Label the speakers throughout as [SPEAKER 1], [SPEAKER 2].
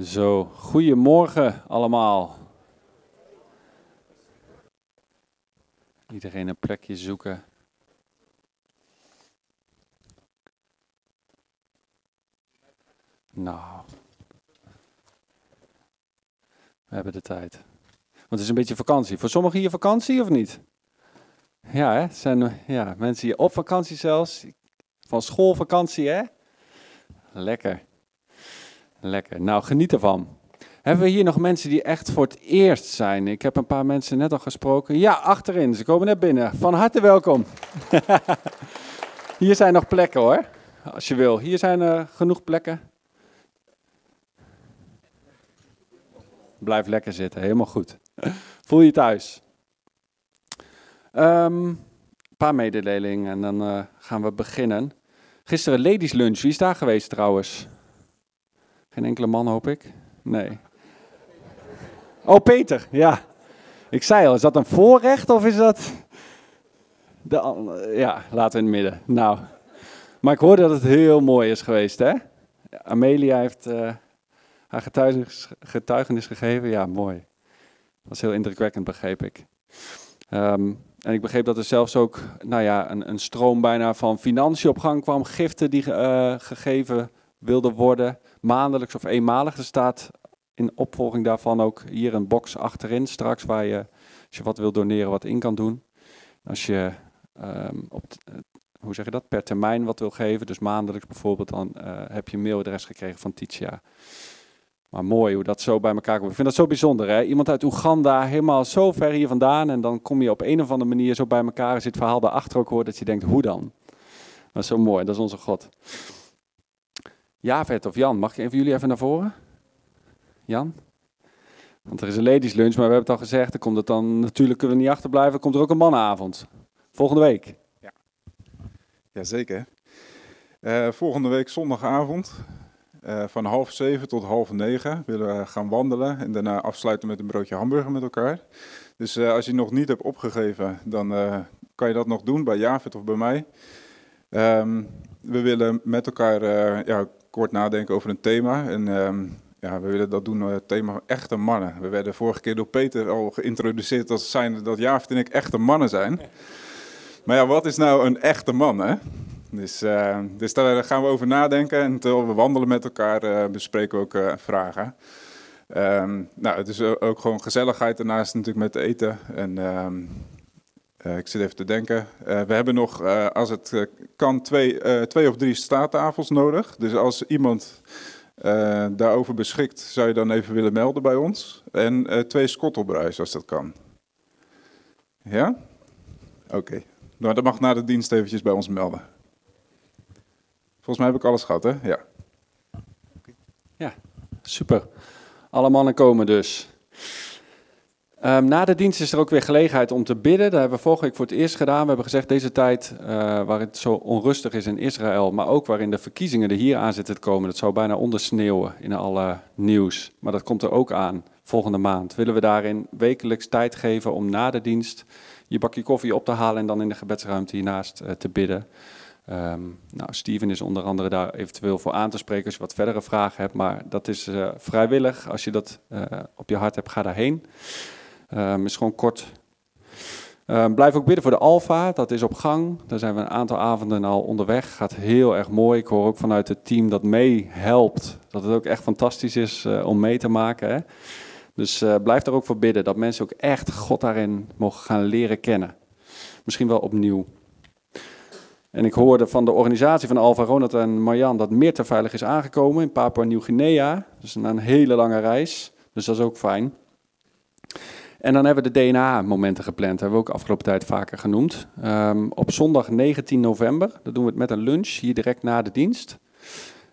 [SPEAKER 1] Zo, goedemorgen allemaal. Iedereen een plekje zoeken. Nou, we hebben de tijd. Want het is een beetje vakantie. Voor sommigen hier vakantie of niet? Ja, hè? Zijn ja, mensen hier op vakantie zelfs. Van schoolvakantie, hè? Lekker. Lekker. Nou, geniet ervan. Hebben we hier nog mensen die echt voor het eerst zijn? Ik heb een paar mensen net al gesproken. Ja, achterin. Ze komen net binnen. Van harte welkom. hier zijn nog plekken hoor. Als je wil. Hier zijn er genoeg plekken. Blijf lekker zitten. Helemaal goed. Voel je thuis. Ehm, een paar mededelingen en dan uh, gaan we beginnen. Gisteren ladies lunch. Wie is daar geweest trouwens? Geen enkele man, hoop ik? Nee. Oh, Peter, ja. Ik zei al, is dat een voorrecht of is dat... De, ja, laten we in het midden. Nou, maar ik hoorde dat het heel mooi is geweest, hè? Amelia heeft uh, haar getuigenis, getuigenis, gegeven. Ja, mooi. Dat was heel indrukwekkend, begreep ik. Um, en ik begreep dat er zelfs ook nou ja, een, een stroom bijna van financiën op gang kwam. Giften die uh, gegeven wilden worden maandelijks of eenmalig. Er staat in opvolging daarvan ook hier een box achterin straks waar je, als je wat wil doneren, wat in kan doen. Als je um, op, uh, hoe zeg je dat, per termijn wat wil geven, dus maandelijks bijvoorbeeld, dan uh, heb je een mailadres gekregen van Titia. Maar mooi hoe dat zo bij elkaar komt. Ik vind dat zo bijzonder. Hè? Iemand uit Oeganda, helemaal zo ver hier vandaan. En dan kom je op een of andere manier zo bij elkaar. Je het verhaal daarachter ook hoort, dat je denkt, hoe dan? Dat is zo mooi, dat is onze God. Javert of Jan, mag ik een van jullie even naar voren? Jan? Want er is een ladies lunch, maar we hebben het al gezegd. Dan komt het dan, natuurlijk kunnen we niet achterblijven, komt er ook een mannenavond. Volgende week.
[SPEAKER 2] Ja, Jazeker. Uh, volgende week zondagavond. Uh, van half zeven tot half negen willen we gaan wandelen en daarna afsluiten met een broodje hamburger met elkaar. Dus uh, als je nog niet hebt opgegeven, dan kan je dat nog doen bij Javert of bij mij. Um, we willen met elkaar ja, kort nadenken over een thema. En um, ja, we willen dat doen, het thema echte mannen. We werden vorige keer door Peter al geïntroduceerd als zijn dat Javert en ik echte mannen zijn. Maar ja, wat is nou een echte man, hè? Dus, uh, dus daar gaan we over nadenken en terwijl we wandelen met elkaar uh, bespreken we ook uh, vragen. Um, nou, het is ook gewoon gezelligheid daarnaast natuurlijk met eten. En um, ik zit even te denken. we hebben nog, als het kan, twee, twee of drie staattafels nodig. Dus als iemand daarover beschikt, zou je dan even willen melden bij ons. En twee skottelbruis als dat kan. Ja? Oké. Okay. Nou, dat mag na de dienst eventjes bij ons melden. Volgens mij heb ik alles gehad, hè? Ja.
[SPEAKER 1] Ja, super. Alle mannen komen dus. Um, na de dienst is er ook weer gelegenheid om te bidden. Dat hebben we vorige week voor het eerst gedaan. We hebben gezegd, deze tijd uh, waar het zo onrustig is in Israël, maar ook waarin de verkiezingen er hier aan zitten te komen, dat zou bijna ondersneeuwen in alle nieuws. Maar dat komt er ook aan volgende maand. Willen we daarin wekelijks tijd geven om na de dienst je bakje koffie op te halen en dan in de gebedsruimte hiernaast uh, te bidden. Um, nou, Steven is onder andere daar eventueel voor aan te spreken als je wat verdere vragen hebt, maar dat is uh, vrijwillig. Als je dat op je hart hebt, ga daarheen. Um, is gewoon kort. Um, blijf ook bidden voor de Alfa, dat is op gang. Daar zijn we een aantal avonden al onderweg. Gaat heel erg mooi. Ik hoor ook vanuit het team dat mee helpt, dat het ook echt fantastisch is uh, om mee te maken. Hè? Dus blijf daar ook voor bidden, dat mensen ook echt God daarin mogen gaan leren kennen. Misschien wel opnieuw. En ik hoorde van de organisatie van Alfa Ronald en Marjan dat Meerte veilig is aangekomen in Papua Nieuw-Guinea. Dus na een hele lange reis. Dus dat is ook fijn. En dan hebben we de DNA-momenten gepland. Dat hebben we ook afgelopen tijd vaker genoemd. Um, op zondag 19 november. Dat doen we het met een lunch hier direct na de dienst.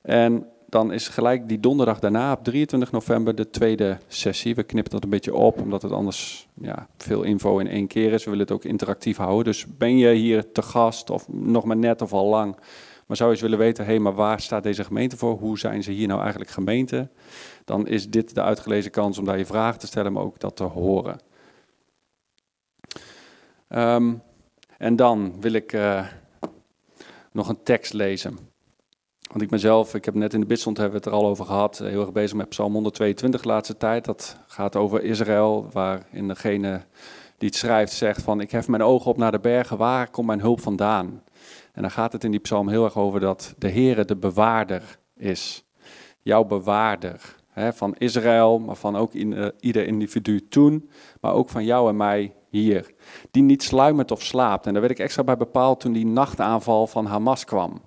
[SPEAKER 1] En dan is gelijk die donderdag daarna, op 23 november, de tweede sessie. We knippen dat een beetje op, omdat het anders ja, veel info in één keer is. We willen het ook interactief houden. Dus ben je hier te gast, of nog maar net of al lang, maar zou je eens willen weten, hé, hey, maar waar staat deze gemeente voor? Hoe zijn ze hier nou eigenlijk gemeente? Dan is dit de uitgelezen kans om daar je vragen te stellen, maar ook dat te horen. Um, en dan wil ik uh, nog een tekst lezen. Want ik mezelf, ik heb net in de bidstond hebben we het er al over gehad, heel erg bezig met Psalm 122 de laatste tijd. Dat gaat over Israël, waarin degene die het schrijft zegt van ik hef mijn ogen op naar de bergen, waar komt mijn hulp vandaan? En dan gaat het in die psalm heel erg over dat de Heere de bewaarder is. Jouw bewaarder. Hè, van Israël, maar van ook in, uh, ieder individu toen, maar ook van jou en mij hier. Die niet sluimert of slaapt. En daar werd ik extra bij bepaald toen die nachtaanval van Hamas kwam.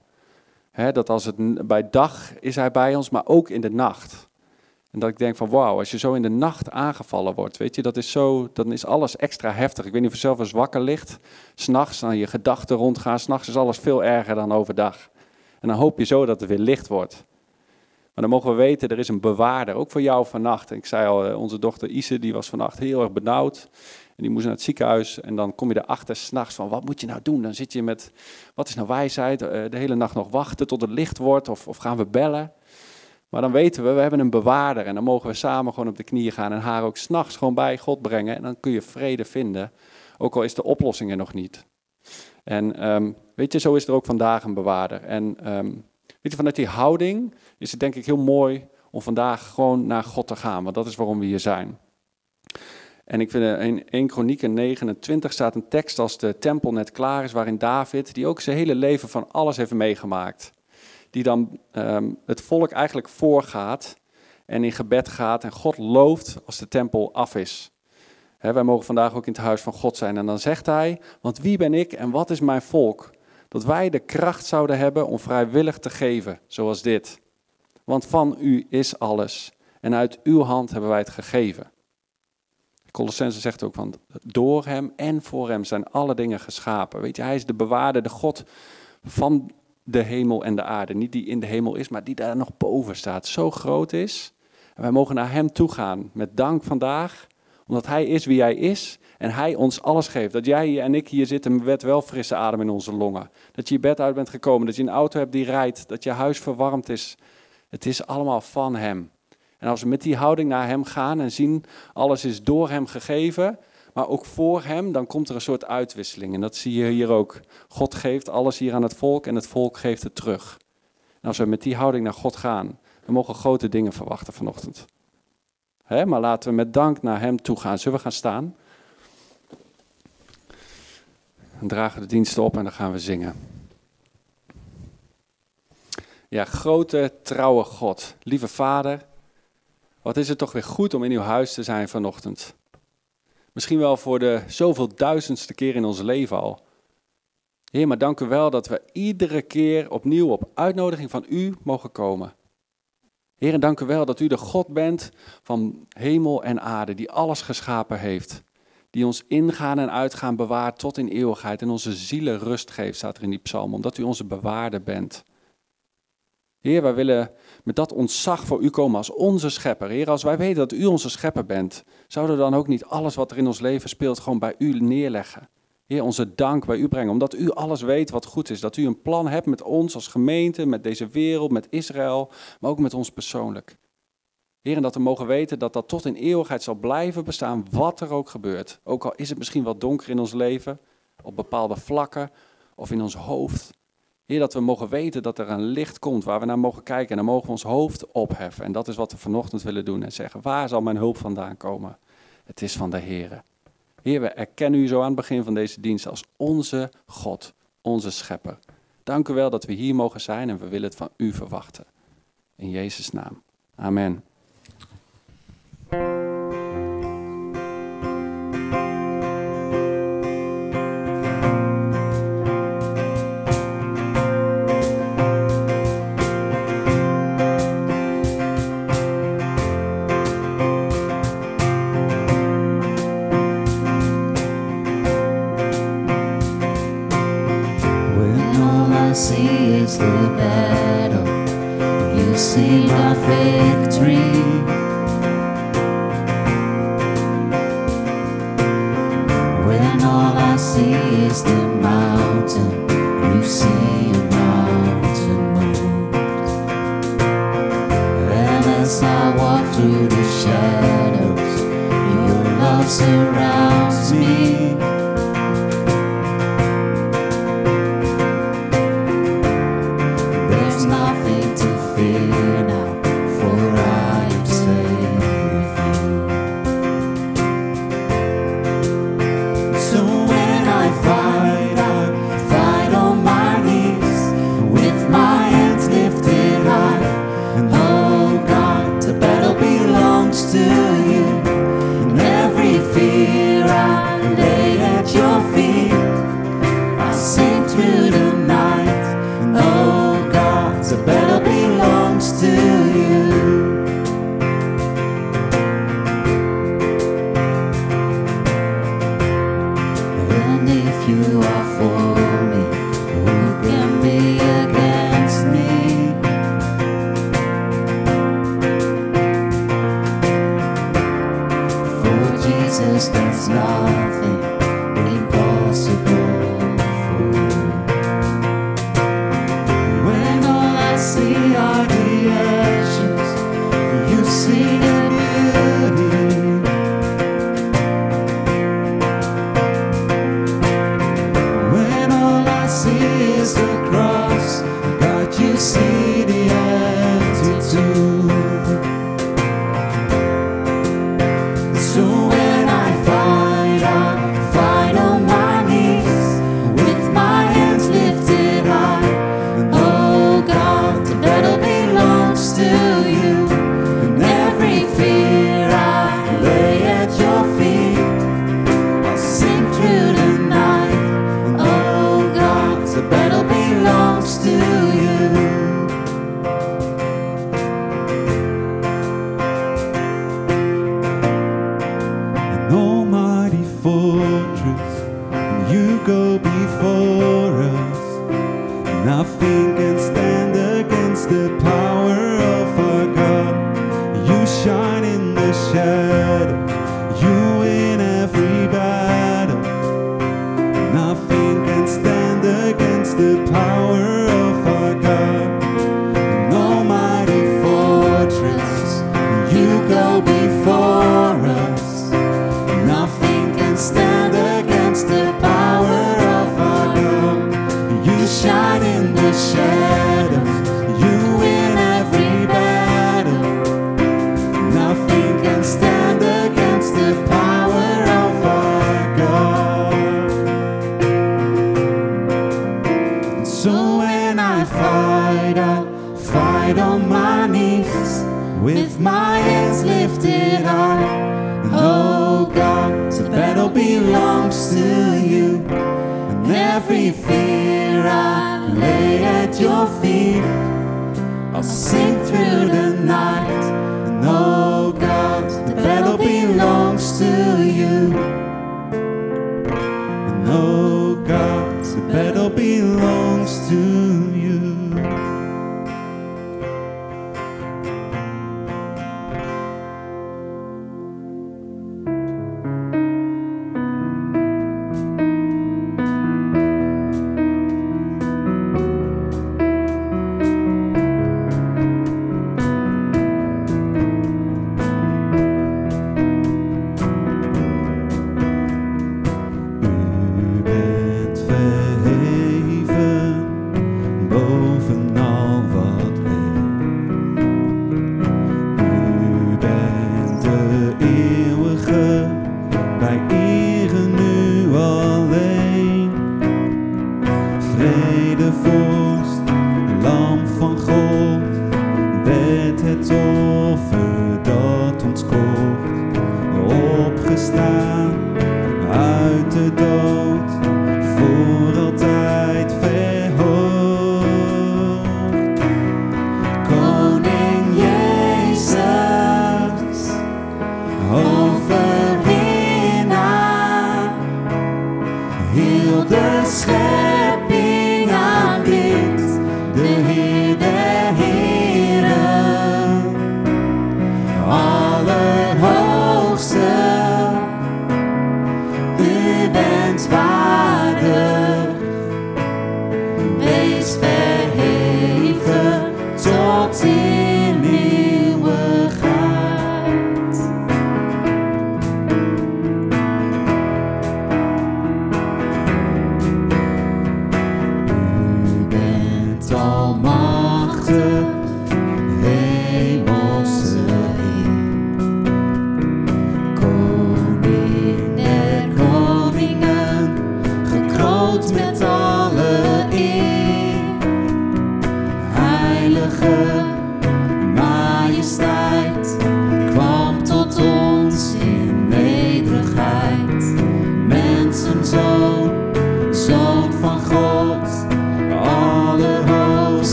[SPEAKER 1] Hè, dat als het bij dag is hij bij ons, maar ook in de nacht. En dat ik denk van wauw, als je zo in de nacht aangevallen wordt, weet je, dat is zo, dan is alles extra heftig. Ik weet niet of je zelf eens wakker ligt, s'nachts, dan je gedachten rondgaan, s'nachts is alles veel erger dan overdag. En dan hoop je zo dat het weer licht wordt. Maar dan mogen we weten, er is een bewaarder, ook voor jou vannacht. ik zei al, eh, onze dochter Ise, die was vannacht heel erg benauwd. En die moest naar het ziekenhuis en dan kom je erachter s'nachts van, wat moet je nou doen? Dan zit je met, wat is nou wijsheid? Eh, de hele nacht nog wachten tot het licht wordt of, of gaan we bellen? Maar dan weten we, we hebben een bewaarder en dan mogen we samen gewoon op de knieën gaan en haar ook s'nachts gewoon bij God brengen. En dan kun je vrede vinden, ook al is de oplossing er nog niet. En ehm, weet je, zo is er ook vandaag een bewaarder. En um, weet je, vanuit die houding is het denk ik heel mooi om vandaag gewoon naar God te gaan, want dat is waarom we hier zijn. En ik vind in 1 Kronieken 29 staat een tekst als de tempel net klaar is, waarin David, die ook zijn hele leven van alles heeft meegemaakt, die dan um, het volk eigenlijk voorgaat en in gebed gaat en God looft als de tempel af is. Wij mogen vandaag ook in het huis van God zijn. En dan zegt hij, want wie ben ik en wat is mijn volk? Dat wij de kracht zouden hebben om vrijwillig te geven, zoals dit. Want van u is alles en uit uw hand hebben wij het gegeven. Colossense zegt ook van, door hem en voor hem zijn alle dingen geschapen. Weet je, hij is de bewaarde, de God van de hemel en de aarde. Niet die in de hemel is, maar die daar nog boven staat. Zo groot is. En wij mogen naar hem toe gaan met dank vandaag, omdat hij is wie hij is en hij ons alles geeft. Dat jij en ik hier zitten met wel frisse adem in onze longen. Dat je je bed uit bent gekomen, dat je een auto hebt die rijdt, dat je huis verwarmd is. Het is allemaal van hem. En als we met die houding naar hem gaan en zien, alles is door hem gegeven, maar ook voor hem, dan komt er een soort uitwisseling. En dat zie je hier ook. God geeft alles hier aan het volk en het volk geeft het terug. En als we met die houding naar God gaan, dan mogen grote dingen verwachten vanochtend. Maar laten we met dank naar hem toe gaan. Zullen we gaan staan? Dan dragen de diensten op en dan gaan we zingen. Ja, grote, trouwe God. Lieve Vader, wat is het toch weer goed om in uw huis te zijn vanochtend. Misschien wel voor de zoveel duizendste keer in ons leven al. Heer, maar dank u wel dat we iedere keer opnieuw op uitnodiging van u mogen komen. Heer, dank u wel dat u de God bent van hemel en aarde, die alles geschapen heeft. Die ons ingaan en uitgaan bewaart tot in eeuwigheid en onze zielen rust geeft, staat er in die psalm, omdat u onze bewaarder bent. Heer, wij willen met dat ontzag voor u komen als onze schepper. Heer, als wij weten dat u onze schepper bent, zouden we dan ook niet alles wat er in ons leven speelt gewoon bij u neerleggen? Heer, onze dank bij u brengen, omdat u alles weet wat goed is. Dat u een plan hebt met ons als gemeente, met deze wereld, met Israël, maar ook met ons persoonlijk. Heer, en dat we mogen weten dat dat tot in eeuwigheid zal blijven bestaan, wat er ook gebeurt. Ook al is het misschien wat donker in ons leven, op bepaalde vlakken of in ons hoofd. Heer, dat we mogen weten dat er een licht komt waar we naar mogen kijken. En dan mogen we ons hoofd opheffen. En dat is wat we vanochtend willen doen. En zeggen, waar zal mijn hulp vandaan komen? Het is van de Heer. Heer, we erkennen u zo aan het begin van deze dienst als onze God, onze schepper. Dank u wel dat we hier mogen zijn en we willen het van u verwachten. In Jezus' naam. Amen.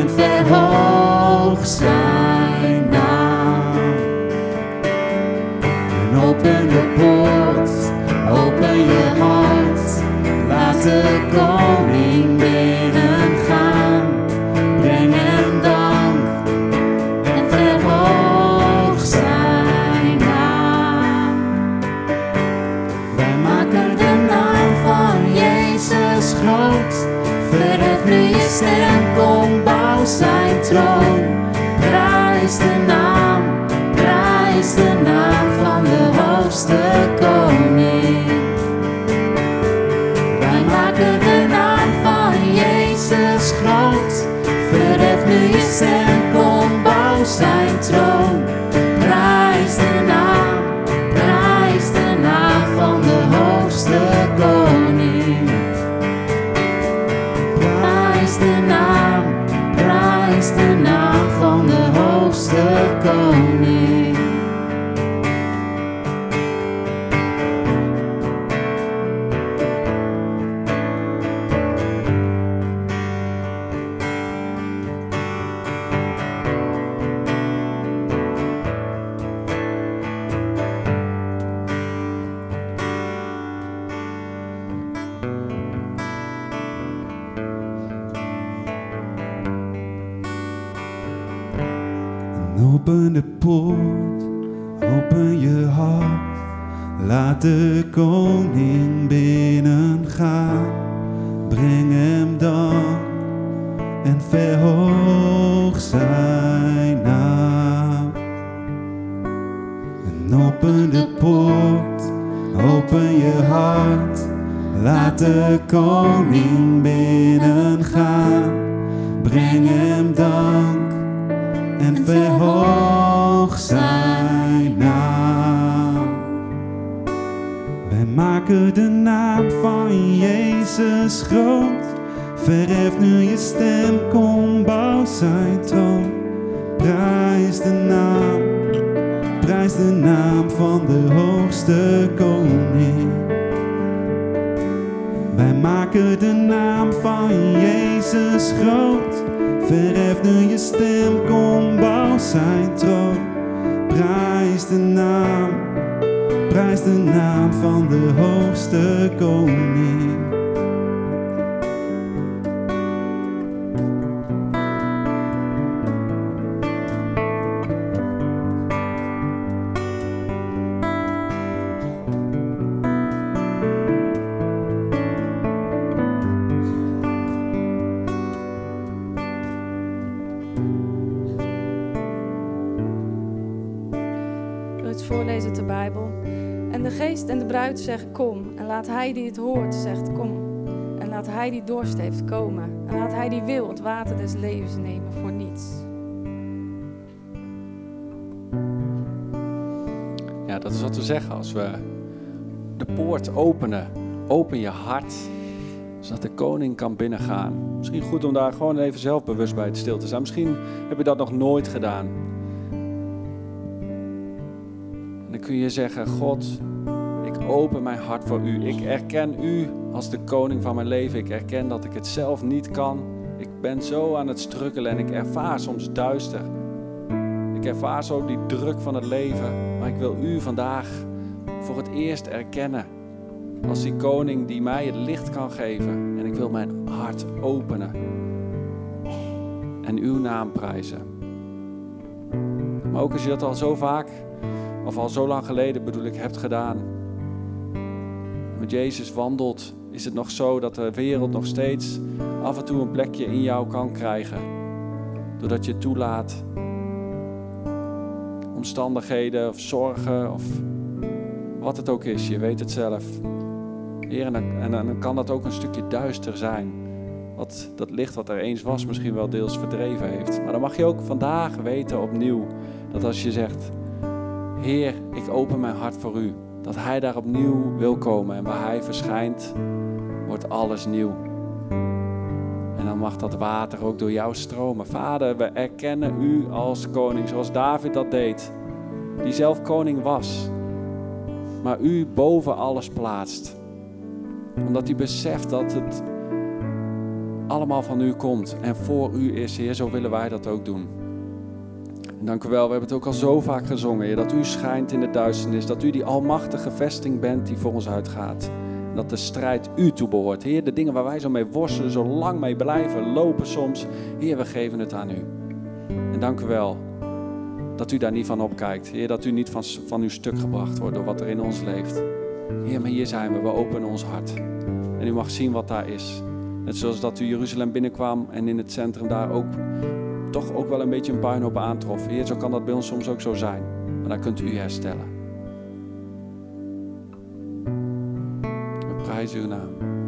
[SPEAKER 3] En verhoog zijn de koning
[SPEAKER 4] kom. En laat hij die het hoort zegt kom. En laat hij die dorst heeft komen. En laat hij die wil het water des levens nemen voor niets.
[SPEAKER 1] Ja, dat is wat we zeggen als we de poort openen. Open je hart, zodat de koning kan binnengaan. Misschien goed om daar gewoon even zelf bewust bij stil te zijn. Misschien heb je dat nog nooit gedaan. En dan kun je zeggen, God, open mijn hart voor u. Ik erken u als de koning van mijn leven. Ik erken dat ik het zelf niet kan. Ik ben zo aan het struggelen en ik ervaar soms duister. Ik ervaar zo die druk van het leven, maar ik wil u vandaag voor het eerst erkennen als die koning die mij het licht kan geven. En ik wil mijn hart openen en uw naam prijzen. Maar ook als je dat al zo vaak, of al zo lang geleden bedoel ik, hebt gedaan, met Jezus wandelt, is het nog zo dat de wereld nog steeds af en toe een plekje in jou kan krijgen. Doordat je toelaat omstandigheden of zorgen of wat het ook is, je weet het zelf. Heer, en dan, en dan kan dat ook een stukje duister zijn. Wat dat licht wat er eens was misschien wel deels verdreven heeft. Maar dan mag je ook vandaag weten opnieuw dat als je zegt, Heer, ik open mijn hart voor u. Dat Hij daar opnieuw wil komen en waar Hij verschijnt, wordt alles nieuw. En dan mag dat water ook door jou stromen. Vader, we erkennen u als koning, zoals David dat deed. Die zelf koning was, maar u boven alles plaatst. Omdat hij beseft dat het allemaal van u komt en voor u is, Heer. Zo willen wij dat ook doen. Dank u wel, we hebben het ook al zo vaak gezongen, Heer, dat u schijnt in de duisternis, dat u die almachtige vesting bent die voor ons uitgaat. Dat de strijd u toebehoort. Heer, de dingen waar wij zo mee worstelen, zo lang mee blijven lopen soms, Heer, we geven het aan u. En dank u wel dat u daar niet van opkijkt. Heer, dat u niet van, van uw stuk gebracht wordt door wat er in ons leeft. Heer, maar hier zijn we, we openen ons hart. En u mag zien wat daar is.
[SPEAKER 3] Net zoals dat u Jeruzalem binnenkwam en in het centrum daar ook toch ook wel een beetje een puinhoop aantrof. Heer, zo kan dat bij ons soms ook zo zijn. Maar dan kunt u herstellen. We prijzen uw naam.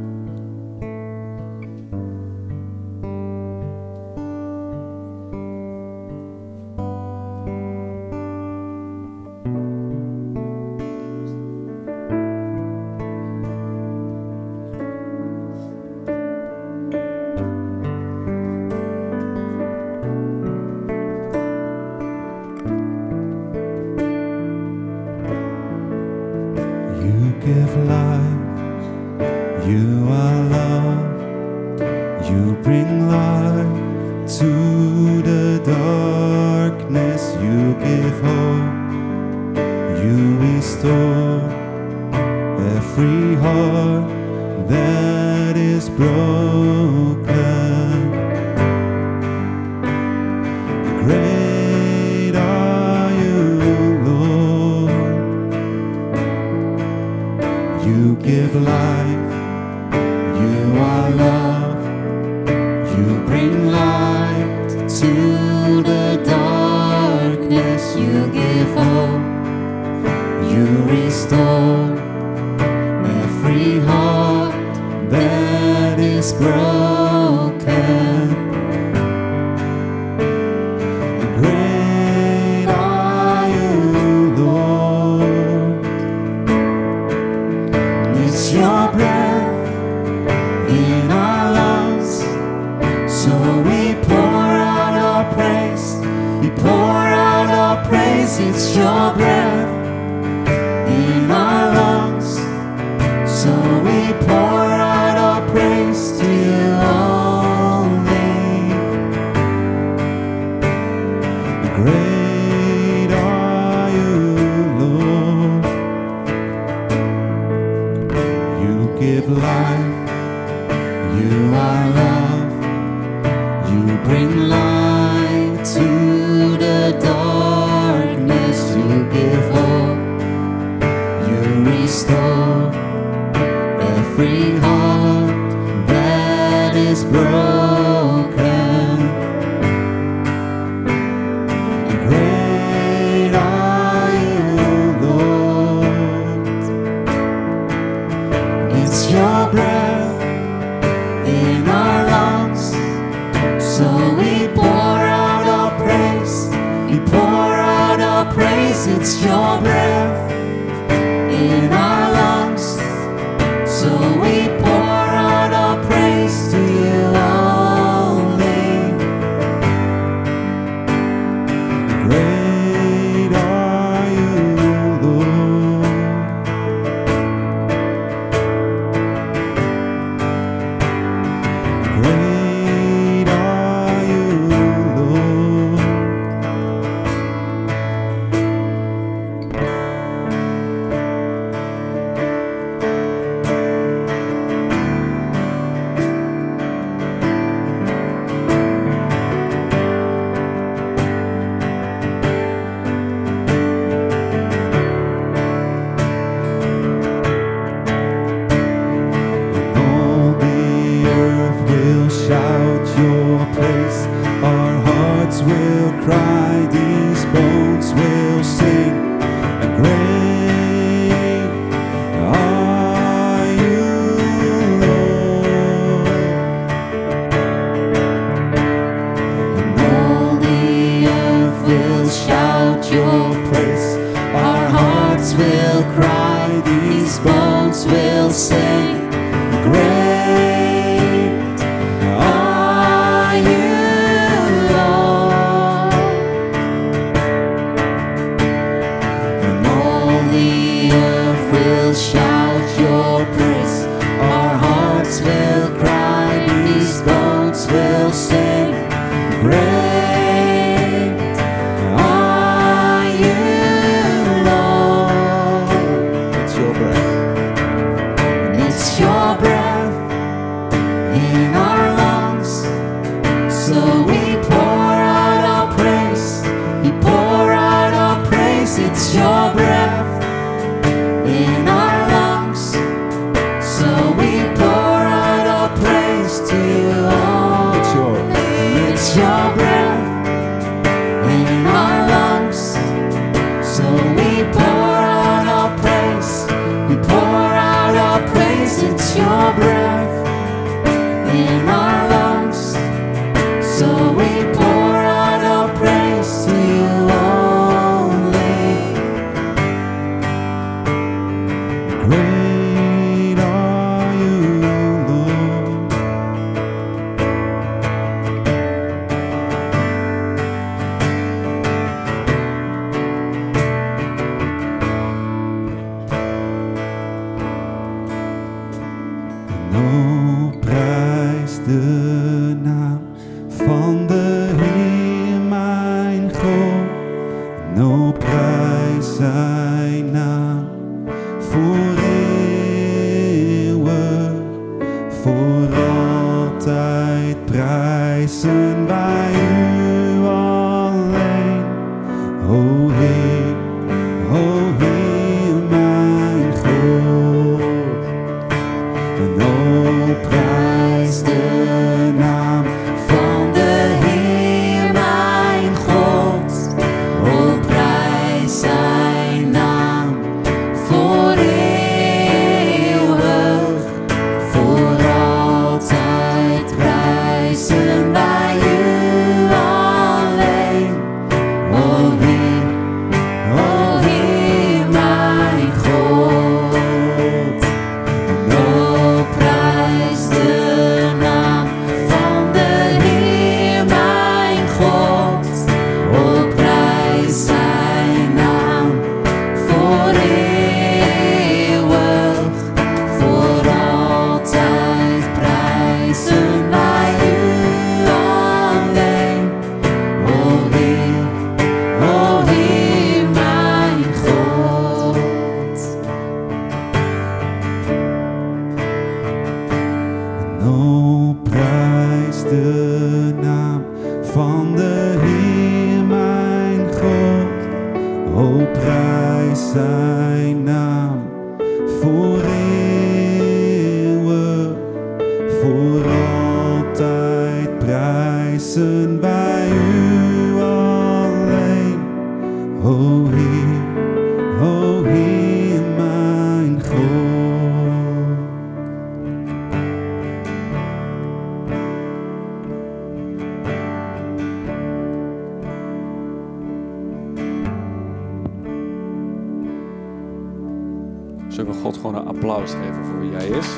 [SPEAKER 1] Zullen we God gewoon een applaus geven voor wie hij is?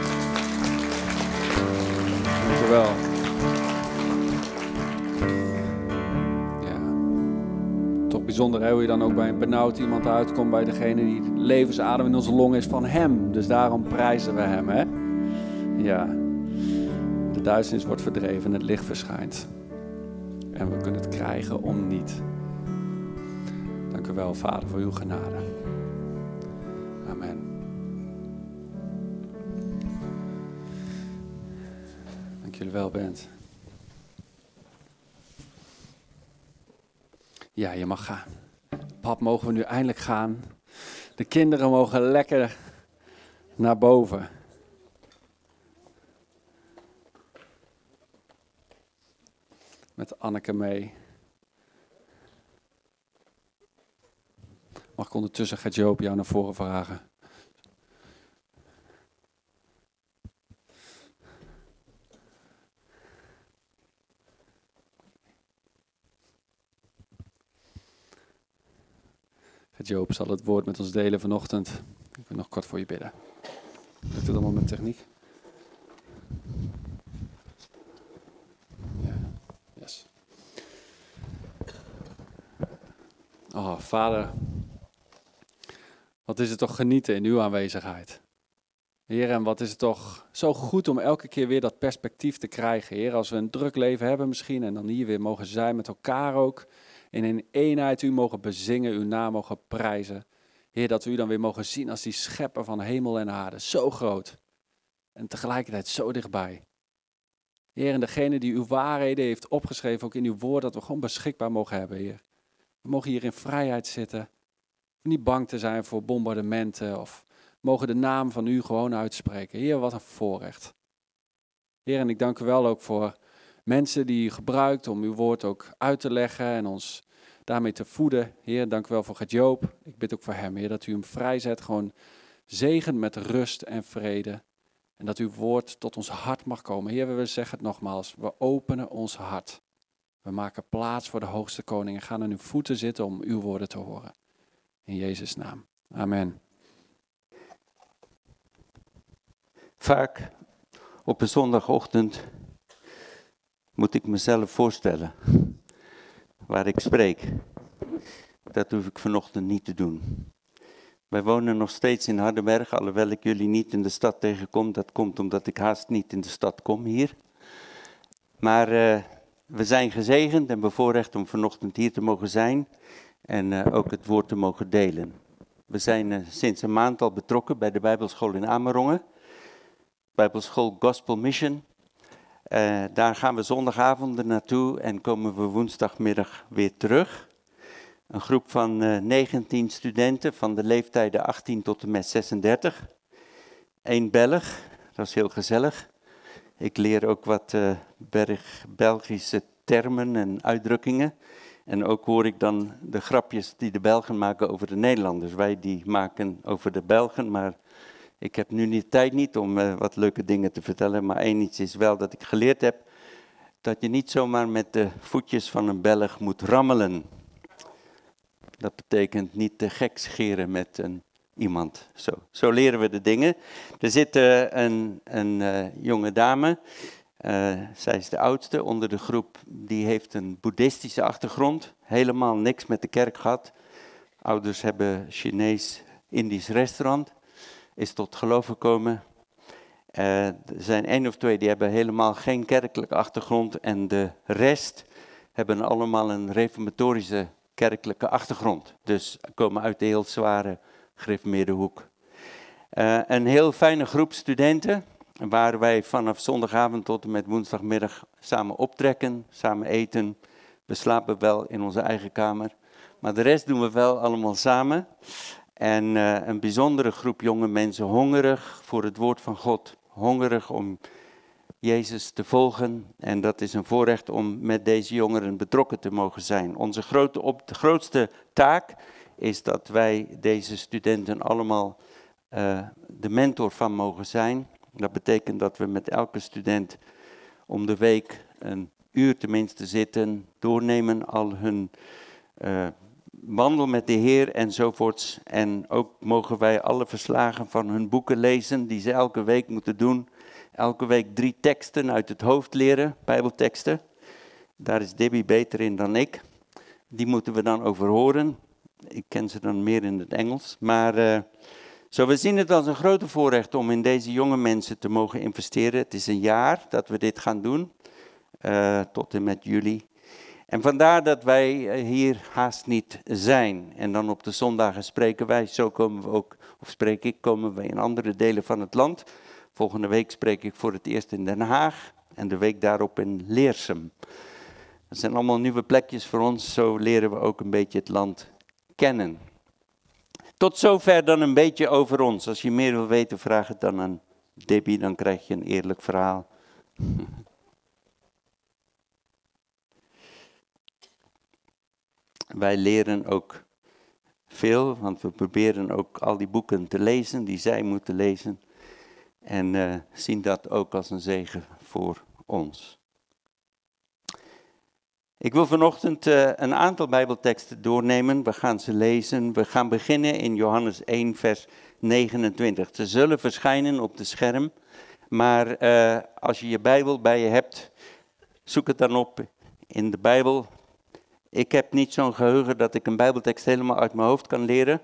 [SPEAKER 1] Dankjewel. Ja. Toch bijzonder hoe je dan ook bij een benauwd iemand uitkomt, bij degene die levensadem in onze long is van hem. Dus daarom prijzen we hem hè. Ja. De duisternis wordt verdreven en het licht verschijnt. En we kunnen het krijgen om niet. Dank u wel, Vader, voor uw genade. Wel, Bent. Ja, je mag gaan. Pap, mogen we nu eindelijk gaan? De kinderen mogen lekker naar boven. Met Anneke mee. Mag ik ondertussen gaat Joop jou naar voren vragen? Joop zal het woord met ons delen vanochtend. Ik wil nog kort voor je bidden. Lukt het allemaal met techniek? Ja, yes. Oh, vader. Wat is het toch genieten in uw aanwezigheid. Heer, en wat is het toch zo goed om elke keer weer dat perspectief te krijgen. Heer, als we een druk leven hebben misschien en dan hier weer mogen zijn met elkaar ook. En in eenheid u mogen bezingen, uw naam mogen prijzen. Heer, dat we u dan weer mogen zien als die schepper van hemel en aarde. Zo groot. En tegelijkertijd zo dichtbij. Heer, en degene die uw waarheden heeft opgeschreven, ook in uw woord, dat we gewoon beschikbaar mogen hebben, Heer. We mogen hier in vrijheid zitten. Niet bang te zijn voor bombardementen of mogen de naam van u gewoon uitspreken. Heer, wat een voorrecht. Heer, en ik dank u wel ook voor mensen die u gebruikt om uw woord ook uit te leggen en ons daarmee te voeden. Heer, dank u wel voor Gert-Joop. Ik bid ook voor hem, Heer, dat u hem vrijzet, gewoon zegent met rust en vrede. En dat uw woord tot ons hart mag komen. Heer, we zeggen het nogmaals, we openen ons hart. We maken plaats voor de hoogste koning en gaan aan uw voeten zitten om uw woorden te horen. In Jezus' naam. Amen.
[SPEAKER 5] Vaak op een zondagochtend moet ik mezelf voorstellen waar ik spreek. Dat hoef ik vanochtend niet te doen. Wij wonen nog steeds in Hardenberg, alhoewel ik jullie niet in de stad tegenkom. Dat komt omdat ik haast niet in de stad kom hier. Maar uh, we zijn gezegend en bevoorrecht om vanochtend hier te mogen zijn en uh, ook het woord te mogen delen. We zijn uh, sinds een maand al betrokken bij de Bijbelschool in Amerongen. Bijbelschool Gospel Mission. Uh, daar gaan we zondagavonden naartoe en komen we woensdagmiddag weer terug. Een groep van uh, 19 studenten van de leeftijden 18 tot en met 36. Eén Belg, dat is heel gezellig. Ik leer ook wat Berg, Belgische termen en uitdrukkingen. En ook hoor ik dan de grapjes die de Belgen maken over de Nederlanders. Wij die maken over de Belgen, maar ik heb nu niet tijd niet om uh, wat leuke dingen te vertellen. Maar één iets is wel dat ik geleerd heb dat je niet zomaar met de voetjes van een Belg moet rammelen. Dat betekent niet te gek scheren met een, iemand. Zo, zo leren we de dingen. Er zit uh, een, een uh, jonge dame, zij is de oudste onder de groep, die heeft een boeddhistische achtergrond. Helemaal niks met de kerk gehad. Ouders hebben Chinees-Indisch restaurant, is tot geloof gekomen. er zijn één of twee die hebben helemaal geen kerkelijke achtergrond en de rest hebben allemaal een reformatorische kerkelijke achtergrond. Dus komen uit de heel zware gereformeerde hoek. Uh, een heel fijne groep studenten, waar wij vanaf zondagavond tot en met woensdagmiddag samen optrekken, samen eten. We slapen wel in onze eigen kamer, maar de rest doen we wel allemaal samen. En uh, een bijzondere groep jonge mensen, hongerig voor het woord van God, hongerig om Jezus te volgen. En dat is een voorrecht om met deze jongeren betrokken te mogen zijn. Onze grote op, de grootste taak is dat wij deze studenten allemaal uh, de mentor van mogen zijn. Dat betekent dat we met elke student om de week een uur tenminste zitten, doornemen al hun uh, wandel met de Heer enzovoorts. En ook mogen wij alle verslagen van hun boeken lezen die ze elke week moeten doen. Elke week drie teksten uit het hoofd leren, bijbelteksten. Daar is Debbie beter in dan ik. Die moeten we dan overhoren. Ik ken ze dan meer in het Engels. Maar uh, zo, we zien het als een grote voorrecht om in deze jonge mensen te mogen investeren. Het is een jaar dat we dit gaan doen, uh, tot en met juli. En vandaar dat wij hier haast niet zijn. En dan op de zondagen spreken wij, zo komen we ook, of spreek ik, komen we in andere delen van het land. Volgende week spreek ik voor het eerst in Den Haag en de week daarop in Leersum. Dat zijn allemaal nieuwe plekjes voor ons, zo leren we ook een beetje het land kennen. Tot zover dan een beetje over ons. Als je meer wil weten, vraag het dan aan Debbie, dan krijg je een eerlijk verhaal. Wij leren ook veel, want we proberen ook al die boeken te lezen die zij moeten lezen. En uh, zien dat ook als een zegen voor ons. Ik wil vanochtend uh, een aantal Bijbelteksten doornemen. We gaan ze lezen. We gaan beginnen in Johannes 1, vers 29. Ze zullen verschijnen op de scherm. Maar uh, als je je Bijbel bij je hebt, zoek het dan op in de Bijbel. Ik heb niet zo'n geheugen dat ik een Bijbeltekst helemaal uit mijn hoofd kan leren.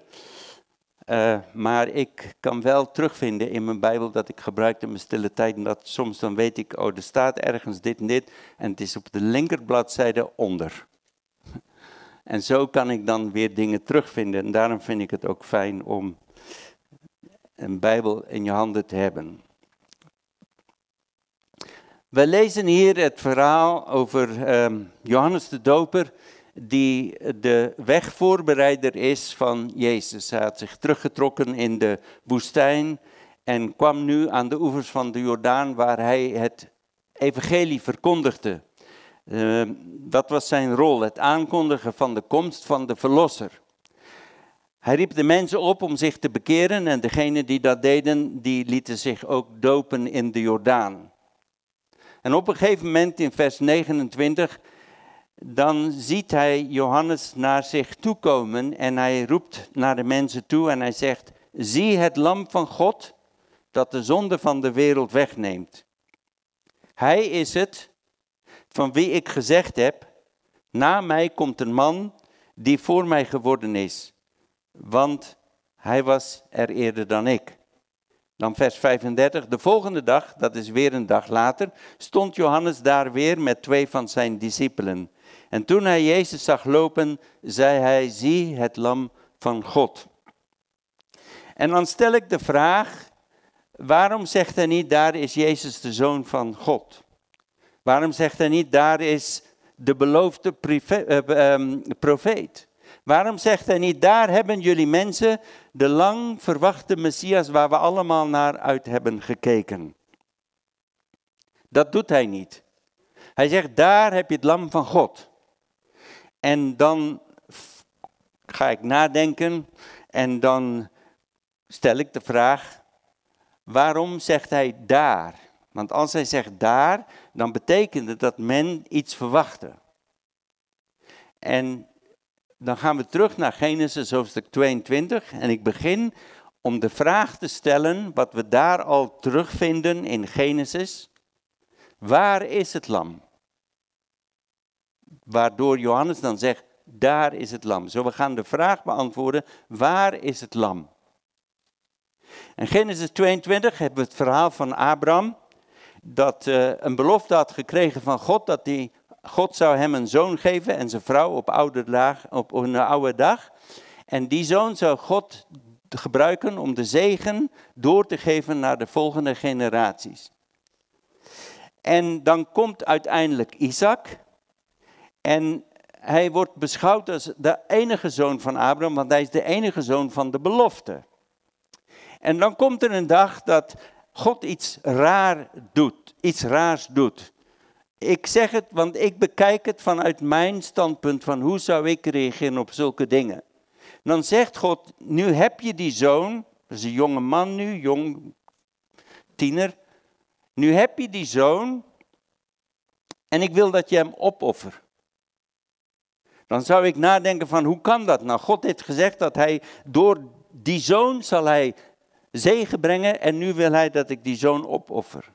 [SPEAKER 5] Uh, maar ik kan wel terugvinden in mijn Bijbel dat ik gebruik in mijn stille tijd. En dat soms dan weet ik, oh, er staat ergens dit en dit. En het is op de linkerbladzijde onder. En zo kan ik dan weer dingen terugvinden. En daarom vind ik het ook fijn om een Bijbel in je handen te hebben. We lezen hier het verhaal over um, Johannes de Doper die de wegvoorbereider is van Jezus. Hij had zich teruggetrokken in de woestijn en kwam nu aan de oevers van de Jordaan waar hij het evangelie verkondigde. Uh, dat was zijn rol, het aankondigen van de komst van de Verlosser. Hij riep de mensen op om zich te bekeren en degenen die dat deden, die lieten zich ook dopen in de Jordaan. En op een gegeven moment in vers 29, dan ziet hij Johannes naar zich toe komen en hij roept naar de mensen toe en hij zegt, zie het lam van God dat de zonde van de wereld wegneemt. Hij is het van wie ik gezegd heb, na mij komt een man die voor mij geworden is, want hij was er eerder dan ik. Dan vers 35. De volgende dag, dat is weer een dag later, stond Johannes daar weer met twee van zijn discipelen. En toen hij Jezus zag lopen, zei hij: Zie het Lam van God. En dan stel ik de vraag: waarom zegt hij niet: Daar is Jezus de zoon van God? Waarom zegt hij niet: Daar is de beloofde eh, ehm, profeet? Waarom zegt hij niet, daar hebben jullie mensen de lang verwachte Messias waar we allemaal naar uit hebben gekeken? Dat doet hij niet. Hij zegt, daar heb je het lam van God. En dan ga ik nadenken en dan stel ik de vraag, waarom zegt hij daar? Want als hij zegt daar, dan betekent het dat men iets verwachtte. En dan gaan we terug naar Genesis hoofdstuk 22 en ik begin om de vraag te stellen wat we daar al terugvinden in Genesis. Waar is het lam? Waardoor Johannes dan zegt, daar is het lam. Zo we gaan de vraag beantwoorden, waar is het lam? In Genesis 22 hebben we het verhaal van Abraham, dat uh, een belofte had gekregen van God dat hij God zou hem een zoon geven en zijn vrouw op, oude op een oude dag. En die zoon zou God gebruiken om de zegen door te geven naar de volgende generaties. En dan komt uiteindelijk Isaac. En hij wordt beschouwd als de enige zoon van Abraham, want hij is de enige zoon van de belofte. En dan komt er een dag dat God iets raar doet, iets raars doet. Ik zeg het, want ik bekijk het vanuit mijn standpunt van hoe zou ik reageren op zulke dingen. Dan zegt God, nu heb je die zoon, dat is een jonge man nu, jong tiener. Nu heb je die zoon en ik wil dat je hem opoffert. Dan zou ik nadenken van hoe kan dat nou? God heeft gezegd dat hij door die zoon zal hij zegen brengen en nu wil hij dat ik die zoon opoffer.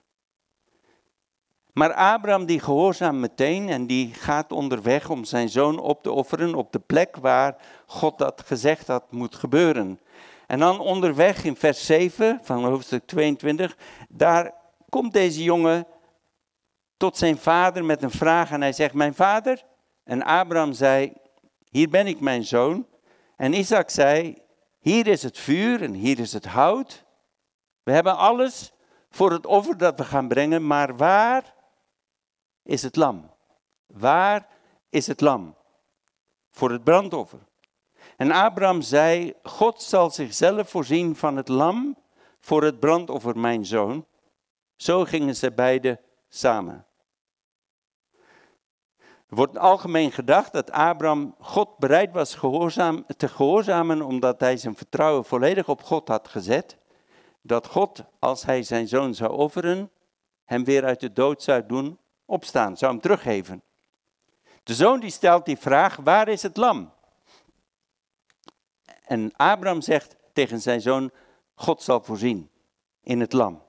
[SPEAKER 5] Maar Abraham die gehoorzaamt meteen en die gaat onderweg om zijn zoon op te offeren op de plek waar God dat gezegd had moet gebeuren. En dan onderweg in vers 7 van hoofdstuk 22, daar komt deze jongen tot zijn vader met een vraag en hij zegt, mijn vader? En Abraham zei, hier ben ik mijn zoon. En Isaac zei, hier is het vuur en hier is het hout. We hebben alles voor het offer dat we gaan brengen, maar waar is het lam? Waar is het lam? Voor het brandoffer. En Abraham zei: God zal zichzelf voorzien van het lam voor het brandoffer, mijn zoon. Zo gingen ze beiden samen. Er wordt algemeen gedacht dat Abraham God bereid was gehoorzaam, te gehoorzamen omdat hij zijn vertrouwen volledig op God had gezet. Dat God, als hij zijn zoon zou offeren, hem weer uit de dood zou doen opstaan, zou hem teruggeven. De zoon die stelt die vraag, waar is het lam? En Abraham zegt tegen zijn zoon, God zal voorzien in het lam.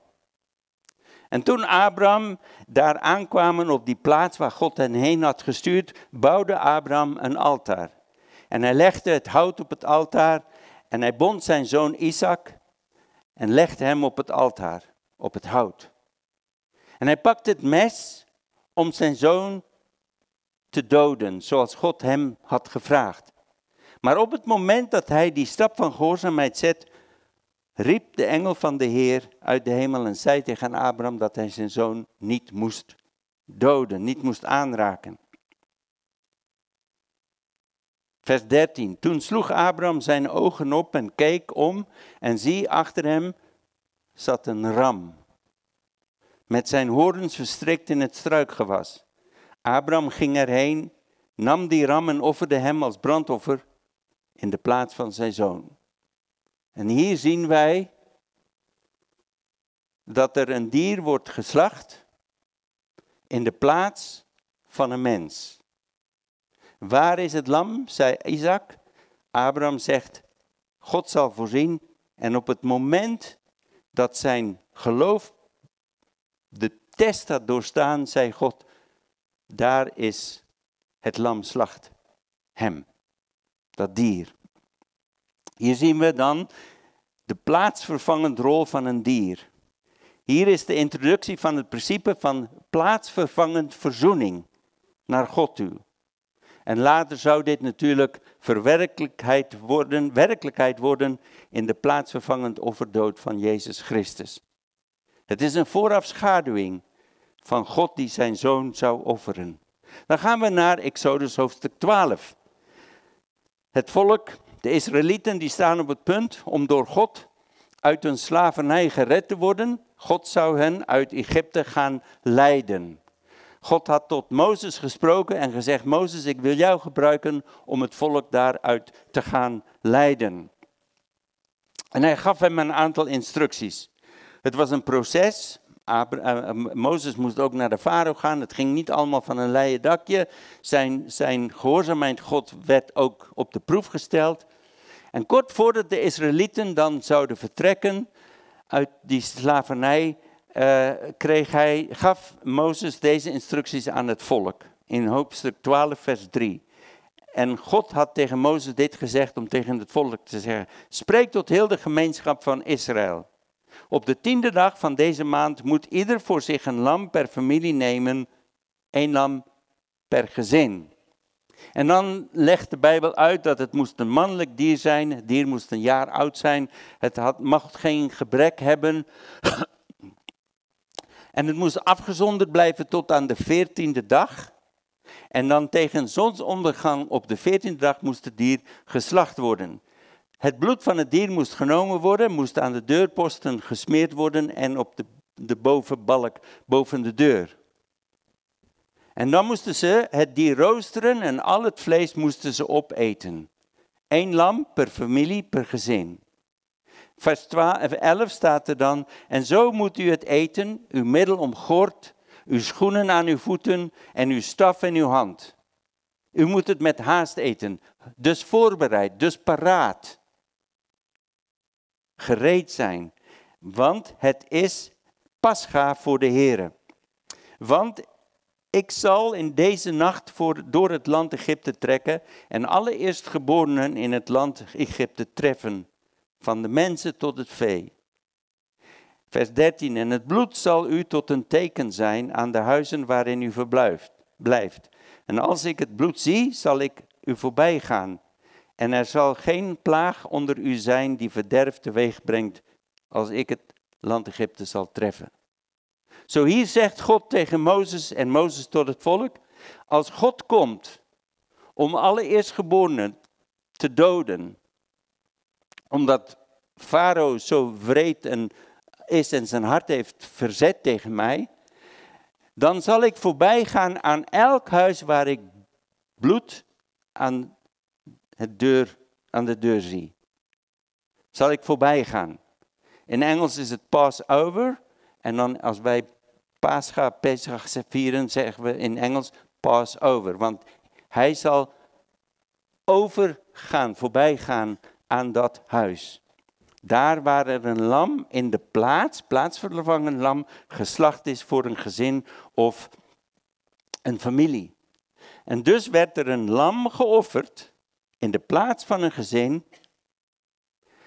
[SPEAKER 5] En toen Abraham daar aankwamen op die plaats waar God hen heen had gestuurd, bouwde Abraham een altaar. En hij legde het hout op het altaar en hij bond zijn zoon Isaac en legde hem op het altaar, op het hout. En hij pakte het mes om zijn zoon te doden, zoals God hem had gevraagd. Maar op het moment dat hij die stap van gehoorzaamheid zet, riep de engel van de Heer uit de hemel en zei tegen Abraham dat hij zijn zoon niet moest doden, niet moest aanraken. Vers 13. Toen sloeg Abraham zijn ogen op en keek om en zie achter hem zat een ram met zijn horens verstrikt in het struikgewas. Abraham ging erheen, nam die ram en offerde hem als brandoffer in de plaats van zijn zoon. En hier zien wij dat er een dier wordt geslacht in de plaats van een mens. Waar is het lam, zei Isaac. Abraham zegt, God zal voorzien. En op het moment dat zijn geloof de test had doorstaan, zei God, daar is het lam slacht. Hem, dat dier. Hier zien we dan de plaatsvervangend rol van een dier. Hier is de introductie van het principe van plaatsvervangend verzoening naar God toe. En later zou dit natuurlijk verwerkelijkheid worden, werkelijkheid worden in de plaatsvervangend offerdood van Jezus Christus. Het is een voorafschaduwing van God die zijn zoon zou offeren. Dan gaan we naar Exodus hoofdstuk 12. Het volk, de Israëlieten, die staan op het punt om door God uit hun slavernij gered te worden. God zou hen uit Egypte gaan leiden. God had tot Mozes gesproken en gezegd: Mozes, ik wil jou gebruiken om het volk daaruit te gaan leiden. En hij gaf hem een aantal instructies. Het was een proces. Eh, Mozes moest ook naar de farao gaan. Het ging niet allemaal van een leien dakje. Zijn, zijn gehoorzaamheid God werd ook op de proef gesteld. En kort voordat de Israëlieten dan zouden vertrekken uit die slavernij, uh, kreeg hij, gaf Mozes deze instructies aan het volk. In hoofdstuk 12, vers 3. En God had tegen Mozes dit gezegd om tegen het volk te zeggen: Spreek tot heel de gemeenschap van Israël. Op de tiende dag van deze maand moet ieder voor zich een lam per familie nemen, één lam per gezin. En dan legt de Bijbel uit dat het moest een mannelijk dier zijn, het dier moest een jaar oud zijn, het had, mag geen gebrek hebben. En het moest afgezonderd blijven tot aan de veertiende dag. En dan tegen zonsondergang op de veertiende dag moest het dier geslacht worden. Het bloed van het dier moest genomen worden, moest aan de deurposten gesmeerd worden en op de, de bovenbalk boven de deur. En dan moesten ze het dier roosteren en al het vlees moesten ze opeten. Eén lam per familie, per gezin. Vers 11 staat er dan, en zo moet u het eten, uw middel omgord, uw schoenen aan uw voeten en uw staf in uw hand. U moet het met haast eten, dus voorbereid, dus paraat gereed zijn. Want het is pascha voor de Heer. Want ik zal in deze nacht voor, door het land Egypte trekken en alle eerstgeborenen in het land Egypte treffen, van de mensen tot het vee. Vers 13, en het bloed zal u tot een teken zijn aan de huizen waarin u verblijft. Blijft. En als ik het bloed zie, zal ik u voorbij gaan en er zal geen plaag onder u zijn die verderf teweeg brengt, als ik het land Egypte zal treffen. Zo hier zegt God tegen Mozes en Mozes tot het volk, als God komt om alle eerstgeborenen te doden, omdat Farao zo wreed en is en zijn hart heeft verzet tegen mij, dan zal ik voorbij gaan aan elk huis waar ik bloed aan het deur, aan de deur zie. Zal ik voorbij gaan? In Engels is het Passover. En dan als wij Pascha, Pesach vieren, zeggen we in Engels Passover. Want hij zal overgaan, voorbij gaan aan dat huis. Daar waar er een lam in de plaats, plaatsvervangend lam, geslacht is voor een gezin of een familie. En dus werd er een lam geofferd in de plaats van een gezin,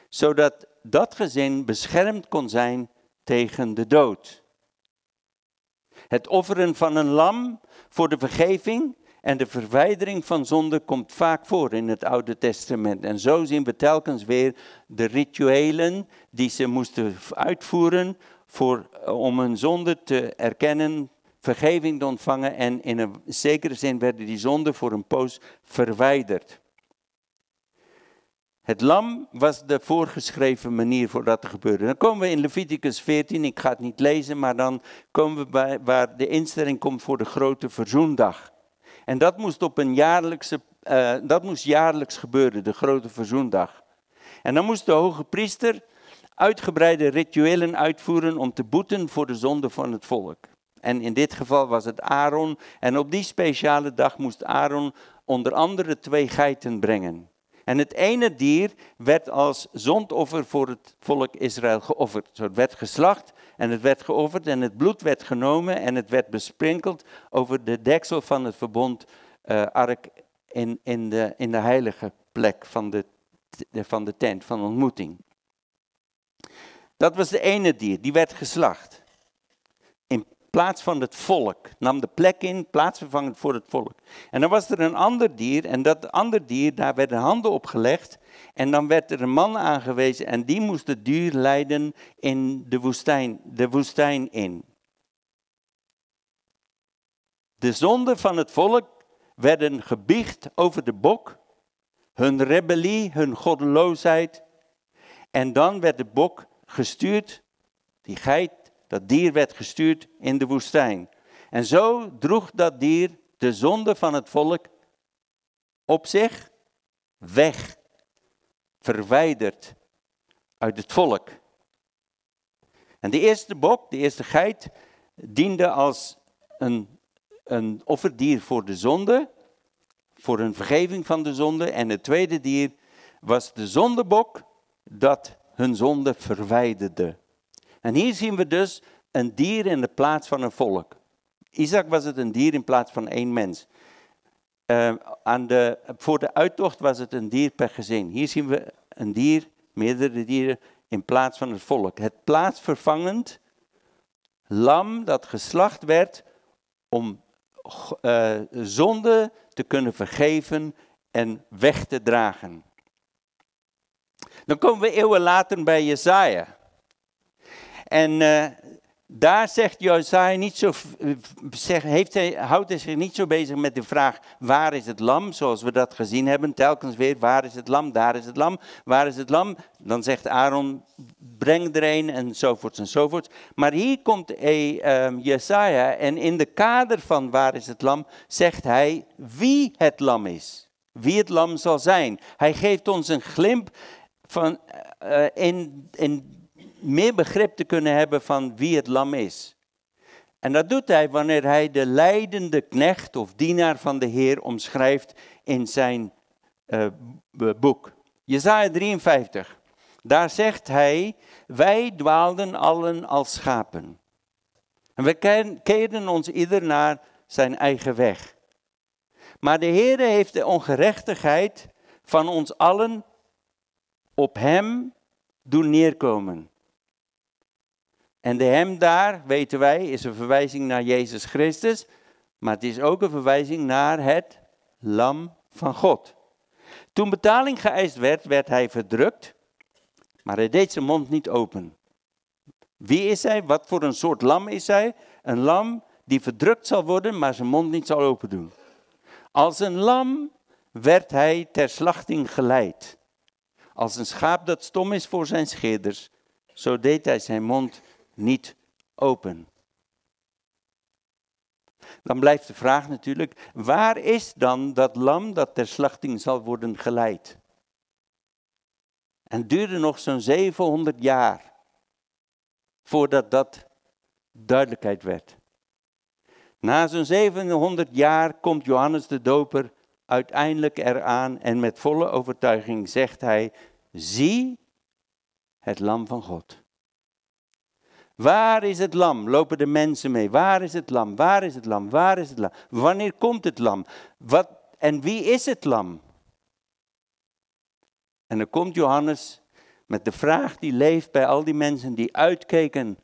[SPEAKER 5] zodat dat gezin beschermd kon zijn tegen de dood. Het offeren van een lam voor de vergeving en de verwijdering van zonde komt vaak voor in het Oude Testament. En zo zien we telkens weer de rituelen die ze moesten uitvoeren voor, om hun zonde te erkennen, vergeving te ontvangen. En in een zekere zin werden die zonden voor een poos verwijderd. Het lam was de voorgeschreven manier voor dat te gebeuren. Dan komen we in Leviticus 14, ik ga het niet lezen, maar dan komen we bij waar de instelling komt voor de grote verzoendag. En dat moest op een jaarlijkse eh, dat moest jaarlijks gebeuren, de grote verzoendag. En dan moest de hoge priester uitgebreide rituelen uitvoeren om te boeten voor de zonde van het volk. En in dit geval was het Aaron. En op die speciale dag moest Aaron onder andere twee geiten brengen. En het ene dier werd als zondoffer voor het volk Israël geofferd. Zo het werd geslacht en het werd geofferd en het bloed werd genomen en het werd besprinkeld over de deksel van het verbond uh, ark in, in, de, in de heilige plek van de, van de tent van ontmoeting. Dat was de ene dier, die werd geslacht. Plaats van het volk, nam de plek in, plaatsvervangend voor het volk. En dan was er een ander dier, en dat andere dier, daar werden handen op gelegd. En dan werd er een man aangewezen, en die moest het dier leiden in de woestijn, de woestijn in. De zonden van het volk werden gebiecht over de bok, hun rebellie, hun goddeloosheid. En dan werd de bok gestuurd, die geit, dat dier werd gestuurd in de woestijn. En zo droeg dat dier de zonde van het volk op zich weg, verwijderd uit het volk. En de eerste bok, de eerste geit, diende als een, een offerdier voor de zonde, voor een vergeving van de zonde. En het tweede dier was de zondebok dat hun zonde verwijderde. En hier zien we dus een dier in de plaats van een volk. Isaac was het een dier in plaats van één mens. Uh, aan de, voor de uittocht was het een dier per gezin. Hier zien we een dier, meerdere dieren, in plaats van het volk. Het plaatsvervangend lam dat geslacht werd om uh, zonde te kunnen vergeven en weg te dragen. Dan komen we eeuwen later bij Jezaja. En uh, daar zegt Jezaja niet zo, zeg, heeft hij, houdt hij zich niet zo bezig met de vraag waar is het lam, zoals we dat gezien hebben, telkens weer waar is het lam, daar is het lam, waar is het lam. Dan zegt Aaron breng er een enzovoorts enzovoorts. Maar hier komt eh, um, Jesaja en in de kader van waar is het lam zegt hij wie het lam is. Wie het lam zal zijn. Hij geeft ons een glimp van, in, in meer begrip te kunnen hebben van wie het lam is. En dat doet hij wanneer hij de leidende knecht of dienaar van de Heer omschrijft in zijn uh, boek. Jezaja 53. Daar zegt hij, wij dwaalden allen als schapen. En we keerden ons ieder naar zijn eigen weg. Maar de Heer heeft de ongerechtigheid van ons allen op hem doen neerkomen. En de hem daar, weten wij, is een verwijzing naar Jezus Christus, maar het is ook een verwijzing naar het lam van God. Toen betaling geëist werd, werd hij verdrukt, maar hij deed zijn mond niet open. Wie is hij? Wat voor een soort lam is hij? Een lam die verdrukt zal worden, maar zijn mond niet zal open doen. Als een lam werd hij ter slachting geleid. Als een schaap dat stom is voor zijn scheerders, zo deed hij zijn mond niet open. Dan blijft de vraag natuurlijk, waar is dan dat lam dat ter slachting zal worden geleid? En duurde nog zo'n 700 jaar voordat dat duidelijkheid werd. Na zo'n 700 jaar komt Johannes de Doper uiteindelijk eraan en met volle overtuiging zegt hij, zie het lam van God. Waar is het lam? Lopen de mensen mee? Waar is het lam? Waar is het lam? Waar is het lam? Wanneer komt het lam? Wat, en wie is het lam? En dan komt Johannes met de vraag die leeft bij al die mensen die uitkeken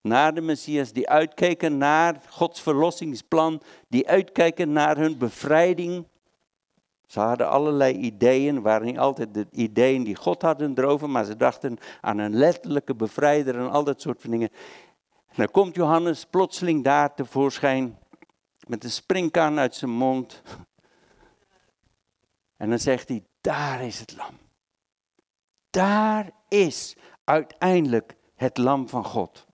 [SPEAKER 5] naar de Messias, die uitkeken naar Gods verlossingsplan, die uitkijken naar hun bevrijding ze hadden allerlei ideeën, waren niet altijd de ideeën die God hadden erover, maar ze dachten aan een letterlijke bevrijder en al dat soort van dingen. En dan komt Johannes plotseling daar tevoorschijn met een springkaan uit zijn mond. En dan zegt hij, daar is het lam. Daar is uiteindelijk het lam van God.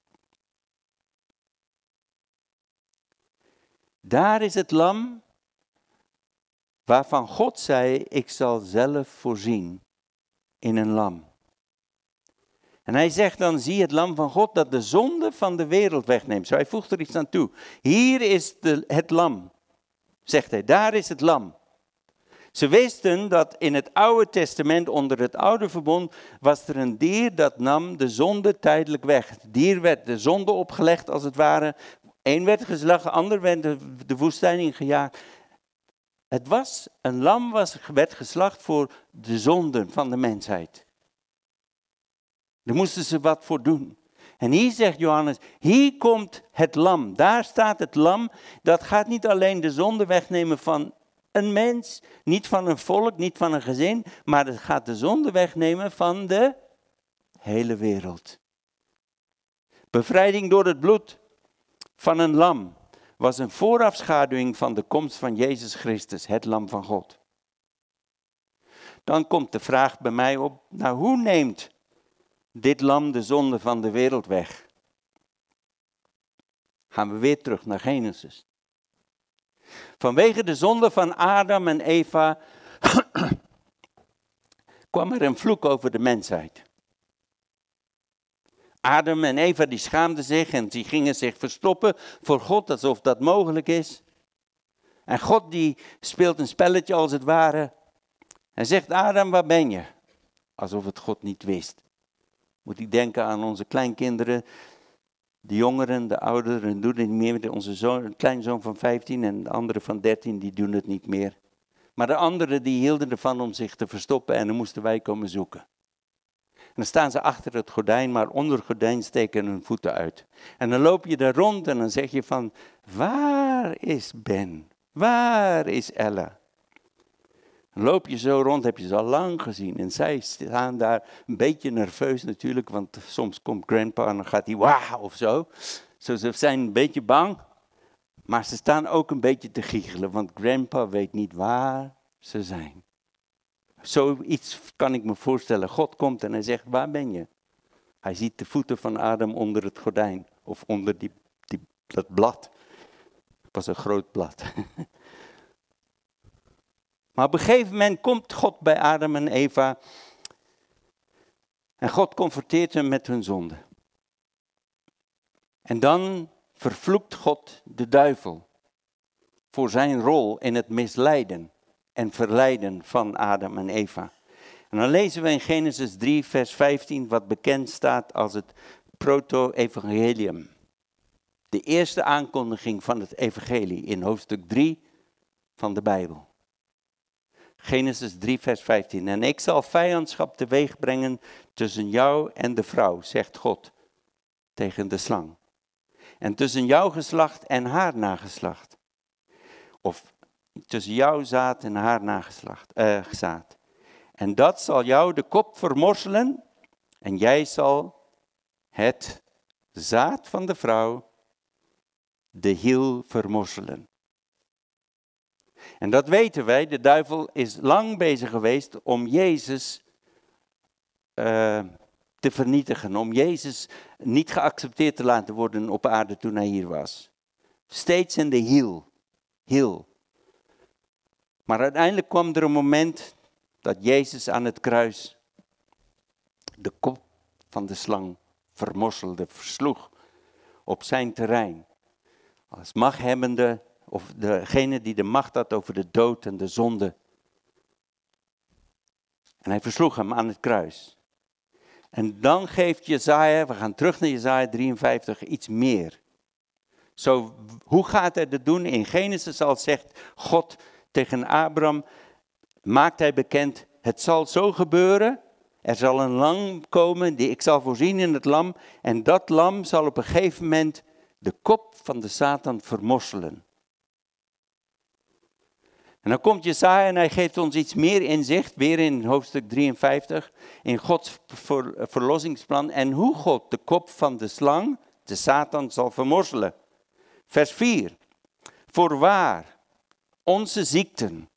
[SPEAKER 5] Daar is het lam waarvan God zei, ik zal zelf voorzien in een lam. En hij zegt dan, zie het lam van God dat de zonde van de wereld wegneemt. Zo hij voegt er iets aan toe. Hier is het lam, zegt hij, daar is het lam. Ze wisten dat in het Oude Testament, onder het Oude Verbond, was er een dier dat nam de zonde tijdelijk weg. Het dier werd de zonde opgelegd, als het ware. Eén werd geslagen, ander werd de, de woestijn ingejaagd. Het was, een lam was, werd geslacht voor de zonden van de mensheid. Daar moesten ze wat voor doen. En hier zegt Johannes, hier komt het lam. Daar staat het lam. Dat gaat niet alleen de zonde wegnemen van een mens, niet van een volk, niet van een gezin, maar het gaat de zonde wegnemen van de hele wereld. Bevrijding door het bloed van een lam was een voorafschaduwing van de komst van Jezus Christus, het lam van God. Dan komt de vraag bij mij op, nou hoe neemt dit lam de zonde van de wereld weg? Gaan we weer terug naar Genesis. Vanwege de zonde van Adam en Eva kwam er een vloek over de mensheid. Adam en Eva die schaamden zich en die gingen zich verstoppen voor God alsof dat mogelijk is. En God die speelt een spelletje als het ware. En zegt Adam, waar ben je? Alsof het God niet wist. Moet ik denken aan onze kleinkinderen de jongeren, de ouderen doen het niet meer. Onze zoon, kleinzoon van 15 en de andere van 13, die doen het niet meer. Maar de anderen die hielden ervan om zich te verstoppen en dan moesten wij komen zoeken. En dan staan ze achter het gordijn, maar onder het gordijn steken hun voeten uit. En dan loop je daar rond en dan zeg je van, waar is Ben? Waar is Ella? loop je zo rond, heb je ze al lang gezien. En zij staan daar een beetje nerveus natuurlijk, want soms komt grandpa en dan gaat hij wauw of zo. Zo, ze zijn een beetje bang, maar ze staan ook een beetje te giechelen, want grandpa weet niet waar ze zijn. Zoiets kan ik me voorstellen. God komt en hij zegt, waar ben je? Hij ziet de voeten van Adam onder het gordijn of onder die, die, dat blad. Het was een groot blad. Maar op een gegeven moment komt God bij Adam en Eva. En God confronteert hem met hun zonde. En dan vervloekt God de duivel voor zijn rol in het misleiden en verleiden van Adam en Eva. En dan lezen we in Genesis 3, vers 15, wat bekend staat als het proto-evangelium. De eerste aankondiging van het evangelie in hoofdstuk 3 van de Bijbel. Genesis 3, vers 15. En ik zal vijandschap teweeg brengen tussen jou en de vrouw, zegt God tegen de slang. En tussen jouw geslacht en haar nageslacht. Of tussen jouw zaad en haar nageslacht, eh, zaad. En dat zal jou de kop vermorselen en jij zal het zaad van de vrouw de hiel vermorselen. En dat weten wij, de duivel is lang bezig geweest om Jezus uh, te vernietigen, om Jezus niet geaccepteerd te laten worden op aarde toen hij hier was. Steeds in de hiel, hiel. Maar uiteindelijk kwam er een moment dat Jezus aan het kruis de kop van de slang vermorselde, versloeg op zijn terrein. Als machthebbende of degene die de macht had over de dood en de zonde. En hij versloeg hem aan het kruis. En dan geeft Jezaja, we gaan terug naar Jezaja 53, iets meer. Zo, hoe gaat hij dat doen? In Genesis al zegt God tegen Abraham, maakt hij bekend, het zal zo gebeuren, er zal een lam komen, die ik zal voorzien in het lam, en dat lam zal op een gegeven moment de kop van de Satan vermorselen. En dan komt Jesaja en hij geeft ons iets meer inzicht, weer in hoofdstuk 53, in Gods verlossingsplan en hoe God de kop van de slang, de Satan, zal vermorzelen. Vers 4. Voorwaar, onze ziekten,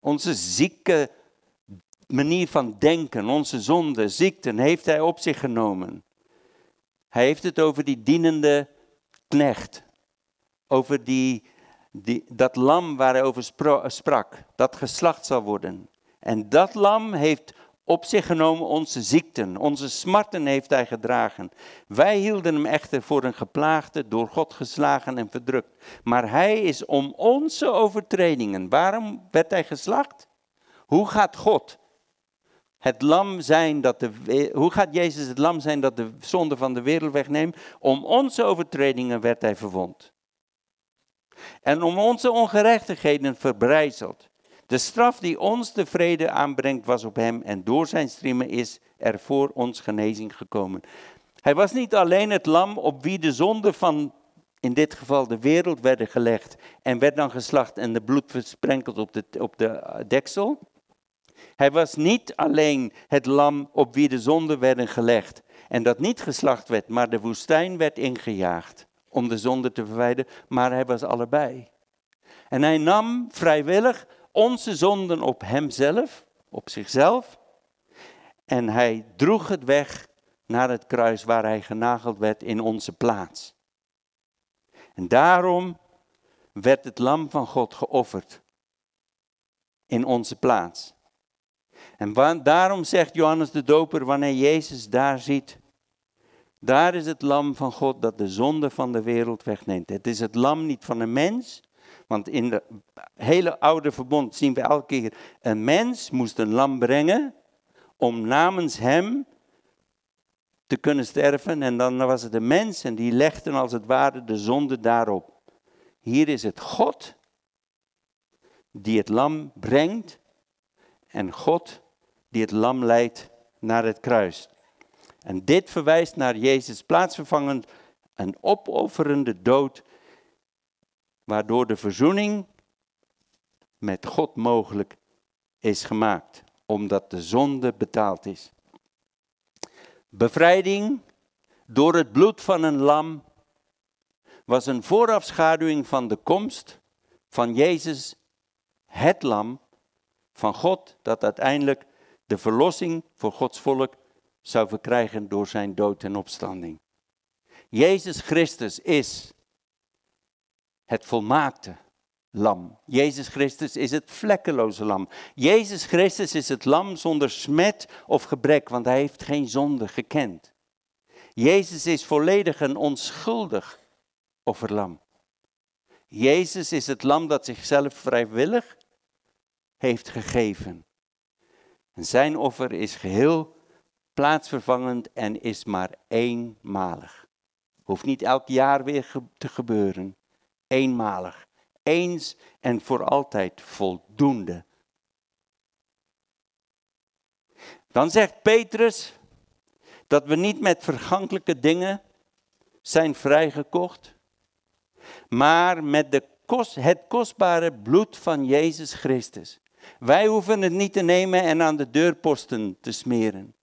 [SPEAKER 5] onze zieke manier van denken, onze zonde, ziekten, heeft hij op zich genomen. Hij heeft het over die dienende knecht, over die dat lam waar hij over sprak, dat geslacht zal worden. En dat lam heeft op zich genomen onze ziekten, onze smarten heeft hij gedragen. Wij hielden hem echter voor een geplaagde, door God geslagen en verdrukt. Maar hij is om onze overtredingen. Waarom werd hij geslacht? Hoe gaat God het lam zijn dat de, hoe gaat Jezus het lam zijn dat de zonde van de wereld wegneemt? Om onze overtredingen werd hij verwond. En om onze ongerechtigheden verbrijzeld. De straf die ons de vrede aanbrengt was op hem en door zijn striemen is er voor ons genezing gekomen. Hij was niet alleen het lam op wie de zonde van, in dit geval de wereld, werden gelegd en werd dan geslacht en de bloed versprenkeld op de, op de deksel. Hij was niet alleen het lam op wie de zonden werden gelegd en dat niet geslacht werd, maar de woestijn werd ingejaagd om de zonde te verwijderen, maar hij was allebei. En hij nam vrijwillig onze zonden op hemzelf, op zichzelf, en hij droeg het weg naar het kruis waar hij genageld werd in onze plaats. En daarom werd het lam van God geofferd in onze plaats. En daarom zegt Johannes de Doper, wanneer Jezus daar ziet, daar is het lam van God dat de zonde van de wereld wegneemt. Het is het lam niet van een mens, want in de hele oude verbond zien we elke keer, een mens moest een lam brengen om namens hem te kunnen sterven. En dan was het de mens en die legden als het ware de zonde daarop. Hier is het God die het lam brengt en God die het lam leidt naar het kruis. En dit verwijst naar Jezus plaatsvervangend een opofferende dood, waardoor de verzoening met God mogelijk is gemaakt, omdat de zonde betaald is. Bevrijding door het bloed van een lam was een voorafschaduwing van de komst van Jezus, het lam van God, dat uiteindelijk de verlossing voor Gods volk zou verkrijgen door zijn dood en opstanding. Jezus Christus is het volmaakte lam. Jezus Christus is het vlekkeloze lam. Jezus Christus is het lam zonder smet of gebrek, want hij heeft geen zonde gekend. Jezus is volledig een onschuldig offerlam. Jezus is het lam dat zichzelf vrijwillig heeft gegeven. En zijn offer is geheel plaatsvervangend en is maar eenmalig. Hoeft niet elk jaar weer te gebeuren. Eenmalig. Eens en voor altijd voldoende. Dan zegt Petrus dat we niet met vergankelijke dingen zijn vrijgekocht, maar met de kost, het kostbare bloed van Jezus Christus. Wij hoeven het niet te nemen en aan de deurposten te smeren.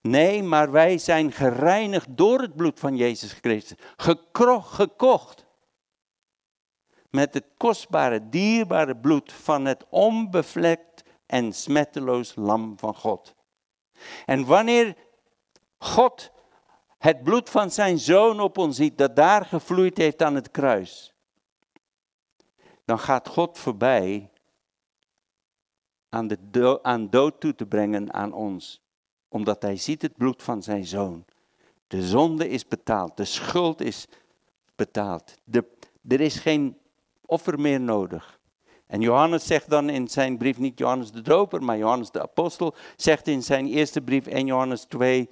[SPEAKER 5] Nee, maar wij zijn gereinigd door het bloed van Jezus Christus. Gekocht. Met het kostbare, dierbare bloed van het onbevlekt en smetteloos lam van God. En wanneer God het bloed van zijn zoon op ons ziet, dat daar gevloeid heeft aan het kruis, dan gaat God voorbij aan, de aan dood toe te brengen aan ons. Omdat hij ziet het bloed van zijn zoon. De zonde is betaald, de schuld is betaald. De, er is geen offer meer nodig. En Johannes zegt dan in zijn brief, niet Johannes de Doper, maar Johannes de Apostel, zegt in zijn eerste brief 1 Johannes 2,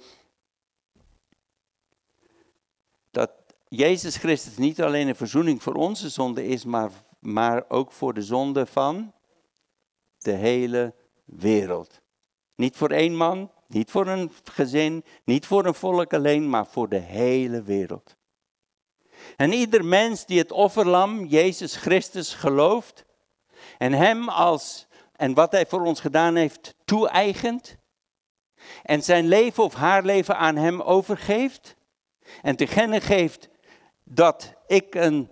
[SPEAKER 5] dat Jezus Christus niet alleen een verzoening voor onze zonde is, maar, maar ook voor de zonde van de hele wereld. Niet voor één man, niet voor een gezin, niet voor een volk alleen, maar voor de hele wereld. En ieder mens die het offerlam, Jezus Christus, gelooft en hem als, en wat hij voor ons gedaan heeft, toe-eigent en zijn leven of haar leven aan hem overgeeft en te geeft dat ik een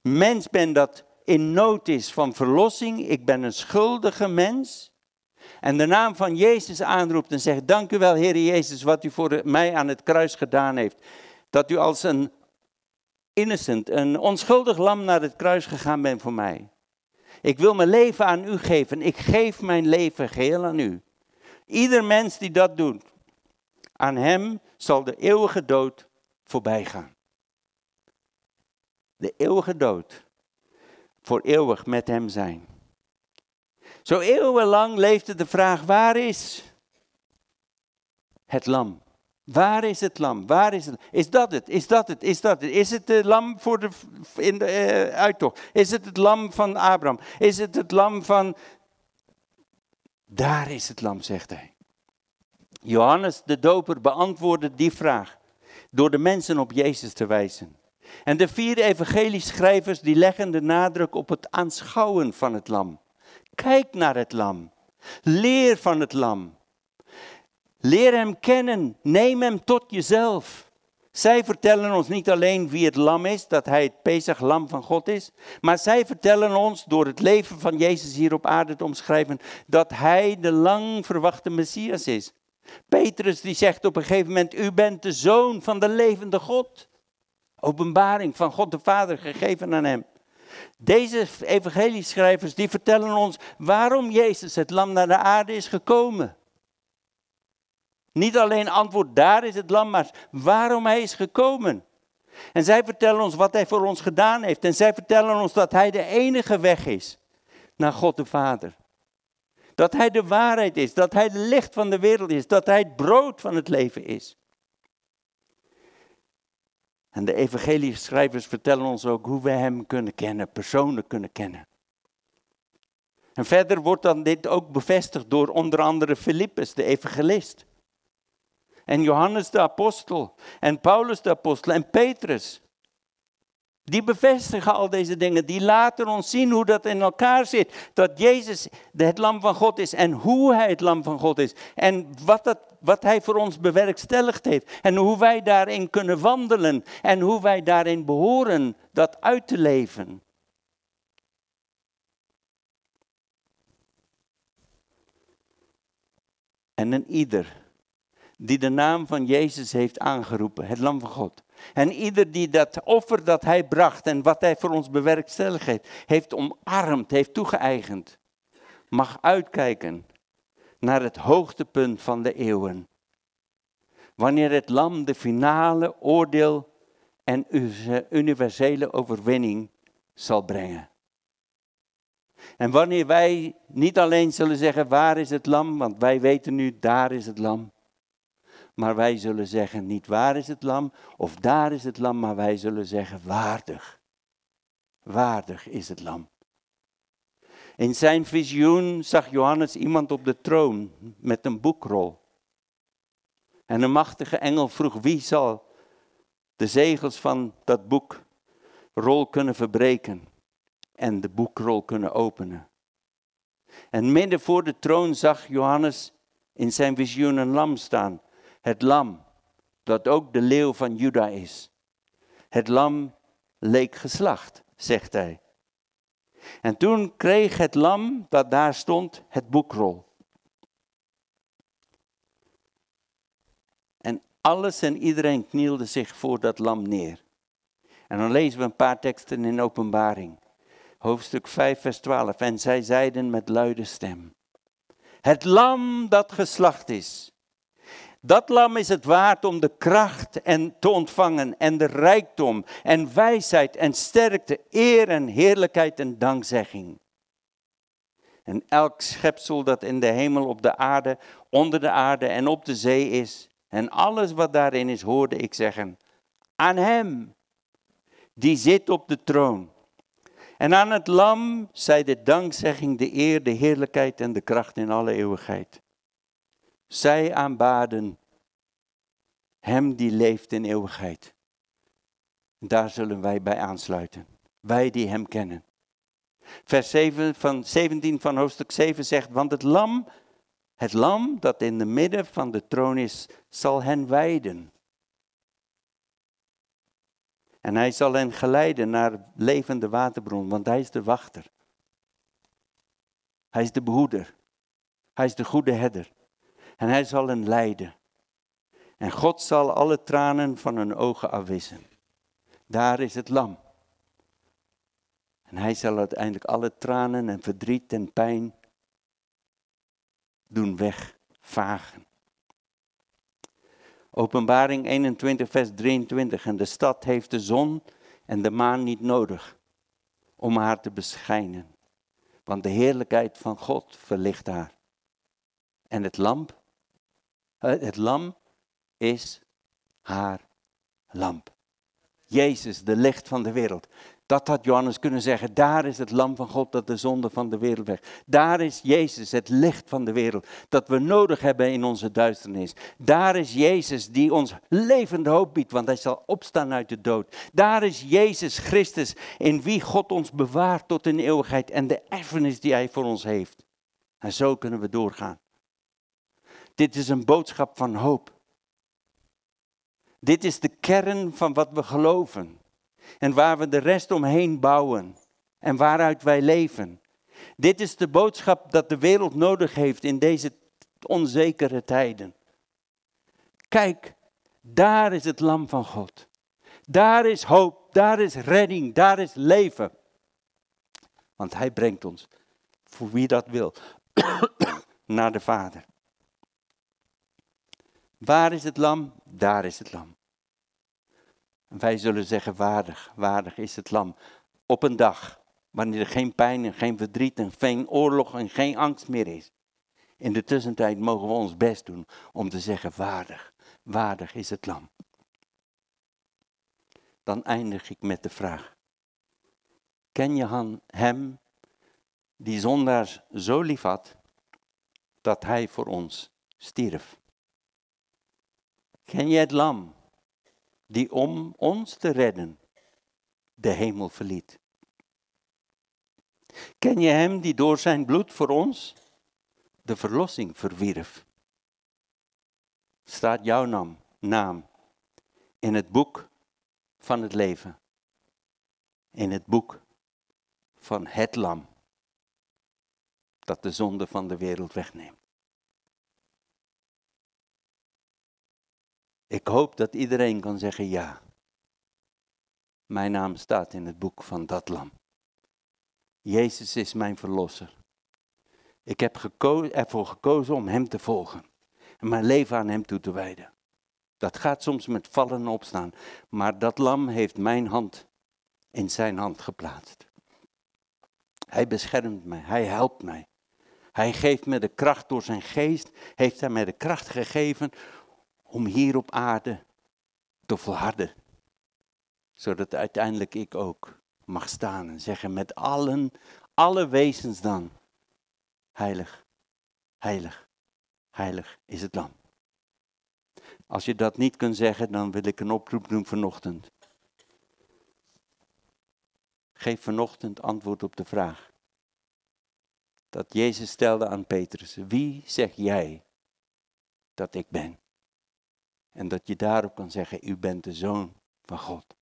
[SPEAKER 5] mens ben dat in nood is van verlossing, ik ben een schuldige mens. En de naam van Jezus aanroept en zegt, dank u wel Heer Jezus wat u voor mij aan het kruis gedaan heeft. Dat u als een innocent, een onschuldig lam naar het kruis gegaan bent voor mij. Ik wil mijn leven aan u geven. Ik geef mijn leven geheel aan u. Ieder mens die dat doet, aan hem zal de eeuwige dood voorbij gaan. De eeuwige dood. Voor eeuwig met hem zijn. Zo eeuwenlang leefde de vraag: waar is het lam? Waar is het lam? Waar is het? Is dat het? Is dat het? Is dat het? Is het de lam voor de, in de uh, uittocht? Is het het lam van Abraham? Is het het lam van. Daar is het lam, zegt hij. Johannes de Doper beantwoordde die vraag door de mensen op Jezus te wijzen. En de vier evangelieschrijvers die leggen de nadruk op het aanschouwen van het lam. Kijk naar het lam. Leer van het lam. Leer hem kennen. Neem hem tot jezelf. Zij vertellen ons niet alleen wie het lam is, dat hij het Pesach lam van God is, maar zij vertellen ons door het leven van Jezus hier op aarde te omschrijven dat hij de lang verwachte Messias is. Petrus die zegt op een gegeven moment, u bent de zoon van de levende God. Openbaring van God de Vader gegeven aan hem. Deze evangelieschrijvers die vertellen ons waarom Jezus het lam naar de aarde is gekomen. Niet alleen antwoord, daar is het lam, maar waarom hij is gekomen. En zij vertellen ons wat hij voor ons gedaan heeft. En zij vertellen ons dat hij de enige weg is naar God de Vader. Dat hij de waarheid is, dat hij de licht van de wereld is, dat hij het brood van het leven is. En de evangelieschrijvers vertellen ons ook hoe we hem kunnen kennen, persoonlijk kunnen kennen. En verder wordt dan dit ook bevestigd door onder andere Filippus, de evangelist. En Johannes de apostel. En Paulus de apostel. En Petrus. Die bevestigen al deze dingen. Die laten ons zien hoe dat in elkaar zit. Dat Jezus het lam van God is. En hoe hij het lam van God is. En wat, dat, wat hij voor ons bewerkstelligd heeft. En hoe wij daarin kunnen wandelen. En hoe wij daarin behoren dat uit te leven. En een ieder die de naam van Jezus heeft aangeroepen, het lam van God. En ieder die dat offer dat hij bracht en wat hij voor ons bewerkstelligd heeft, heeft omarmd, heeft toegeëigend, mag uitkijken naar het hoogtepunt van de eeuwen. Wanneer het lam de finale oordeel en universele overwinning zal brengen. En wanneer wij niet alleen zullen zeggen, waar is het lam, want wij weten nu, daar is het lam. Maar wij zullen zeggen, niet waar is het lam, of daar is het lam, maar wij zullen zeggen, waardig. Waardig is het lam. In zijn visioen zag Johannes iemand op de troon met een boekrol. En een machtige engel vroeg, wie zal de zegels van dat boekrol kunnen verbreken en de boekrol kunnen openen. En midden voor de troon zag Johannes in zijn visioen een lam staan het lam, dat ook de leeuw van Juda is. Het lam leek geslacht, zegt hij. En toen kreeg het lam dat daar stond het boekrol. En alles en iedereen knielde zich voor dat lam neer. En dan lezen we een paar teksten in Openbaring. Hoofdstuk 5, vers 12. En zij zeiden met luide stem: Het lam dat geslacht is dat lam is het waard om de kracht en te ontvangen en de rijkdom en wijsheid en sterkte, eer en heerlijkheid en dankzegging. En elk schepsel dat in de hemel, op de aarde, onder de aarde en op de zee is, en alles wat daarin is, hoorde ik zeggen, aan Hem, die zit op de troon. En aan het lam zij de dankzegging, de eer, de heerlijkheid en de kracht in alle eeuwigheid. Zij aanbaden Hem die leeft in eeuwigheid. Daar zullen wij bij aansluiten. Wij die Hem kennen. Vers 7 van, 17 van hoofdstuk 7 zegt, want het lam, het lam dat in de midden van de troon is, zal hen wijden. En hij zal hen geleiden naar levende waterbron, want hij is de wachter. Hij is de behoeder. Hij is de goede herder en hij zal hen leiden. En God zal alle tranen van hun ogen afwissen. Daar is het lam. En hij zal uiteindelijk alle tranen en verdriet en pijn doen wegvagen. Openbaring 21, vers 23. En de stad heeft de zon en de maan niet nodig om haar te beschijnen. Want de heerlijkheid van God verlicht haar. En het lamp, het lam is haar lamp. Jezus, de licht van de wereld. Dat had Johannes kunnen zeggen. Daar is het lam van God dat de zonde van de wereld weg. Daar is Jezus, het licht van de wereld. Dat we nodig hebben in onze duisternis. Daar is Jezus die ons levende hoop biedt, want hij zal opstaan uit de dood. Daar is Jezus Christus in wie God ons bewaart tot in eeuwigheid en de erfenis die hij voor ons heeft. En zo kunnen we doorgaan. Dit is een boodschap van hoop. Dit is de kern van wat we geloven. En waar we de rest omheen bouwen. En waaruit wij leven. Dit is de boodschap dat de wereld nodig heeft in deze onzekere tijden. Kijk, daar is het lam van God. Daar is hoop, daar is redding, daar is leven. Want hij brengt ons, voor wie dat wil, naar de Vader. Waar is het lam? Daar is het lam. wij zullen zeggen, waardig, waardig is het lam. Op een dag, wanneer er geen pijn en geen verdriet en geen oorlog en geen angst meer is. In de tussentijd mogen we ons best doen om te zeggen, waardig, waardig is het lam. Dan eindig ik met de vraag. Ken je hem die zondaars zo lief had dat hij voor ons stierf? Ken je het lam die om ons te redden de hemel verliet? Ken je hem die door zijn bloed voor ons de verlossing verwierf? Staat jouw naam, naam in het boek van het leven? In het boek van het lam dat de zonde van de wereld wegneemt. Ik hoop dat iedereen kan zeggen ja. Mijn naam staat in het boek van dat lam. Jezus is mijn verlosser. Ik heb ervoor gekozen om Hem te volgen en mijn leven aan Hem toe te wijden. Dat gaat soms met vallen en opstaan, maar dat lam heeft mijn hand in Zijn hand geplaatst. Hij beschermt mij, Hij helpt mij. Hij geeft me de kracht door Zijn geest, heeft Hij mij de kracht gegeven om hier op aarde te volharden. Zodat uiteindelijk ik ook mag staan en zeggen met allen, alle wezens dan, heilig, heilig, heilig is het lam. Als je dat niet kunt zeggen, dan wil ik een oproep doen vanochtend. Geef vanochtend antwoord op de vraag. Dat Jezus stelde aan Petrus. Wie zeg jij dat ik ben? En dat je daarop kan zeggen, u bent de zoon van God.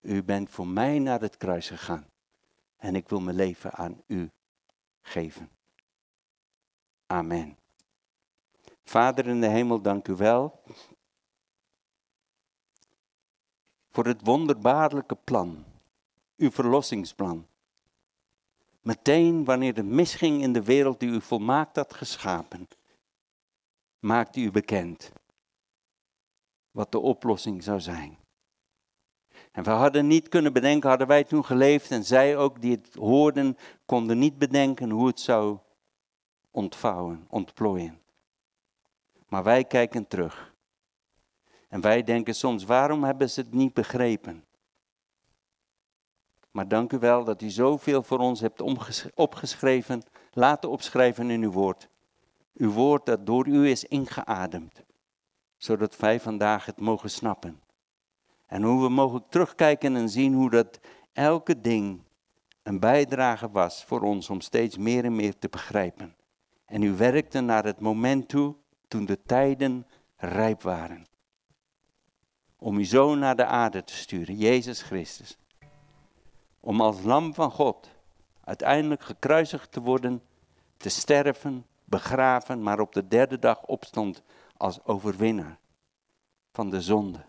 [SPEAKER 5] U bent voor mij naar het kruis gegaan. En ik wil mijn leven aan u geven. Amen. Vader in de hemel, dank u wel. Voor het wonderbaarlijke plan. Uw verlossingsplan. Meteen wanneer het misging in de wereld die u volmaakt had geschapen, maakte u bekend wat de oplossing zou zijn. En we hadden niet kunnen bedenken, hadden wij toen geleefd en zij ook die het hoorden, konden niet bedenken hoe het zou ontvouwen, ontplooien. Maar wij kijken terug. En wij denken soms, waarom hebben ze het niet begrepen? Maar dank u wel dat u zoveel voor ons hebt opgeschreven, laten opschrijven in uw woord. Uw woord dat door u is ingeademd zodat wij vandaag het mogen snappen. En hoe we mogen terugkijken en zien hoe dat elke ding een bijdrage was voor ons om steeds meer en meer te begrijpen. En u werkte naar het moment toe toen de tijden rijp waren. Om uw zoon naar de aarde te sturen, Jezus Christus. Om als lam van God uiteindelijk gekruisigd te worden, te sterven, begraven, maar op de derde dag opstond als overwinnaar van de zonde,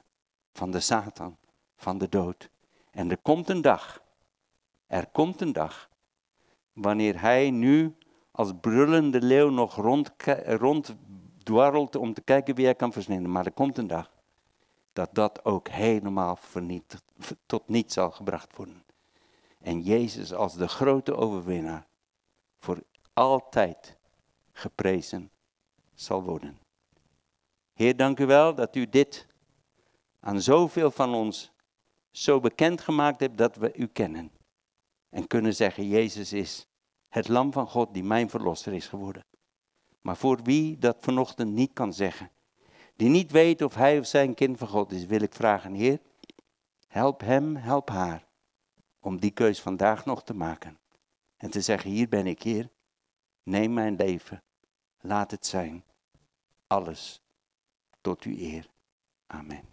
[SPEAKER 5] van de Satan,
[SPEAKER 3] van de dood. En er komt een dag, er komt een dag, wanneer hij nu als brullende leeuw nog rond, ronddwarrelt om te kijken wie hij kan versninden. Maar er komt een dag dat dat ook helemaal tot niets zal gebracht worden. En Jezus als de grote overwinnaar voor altijd geprezen zal worden. Heer, dank u wel dat u dit aan zoveel van ons zo bekend gemaakt hebt dat we u kennen. En kunnen zeggen, Jezus is het lam van God die mijn verlosser is geworden. Maar voor wie dat vanochtend niet kan zeggen, die niet weet of hij of zijn kind van God is, wil ik vragen, Heer, help hem, help haar, om die keus vandaag nog te maken. En te zeggen, hier ben ik, Heer, neem mijn leven, laat het zijn, alles tot uw eer. Amen.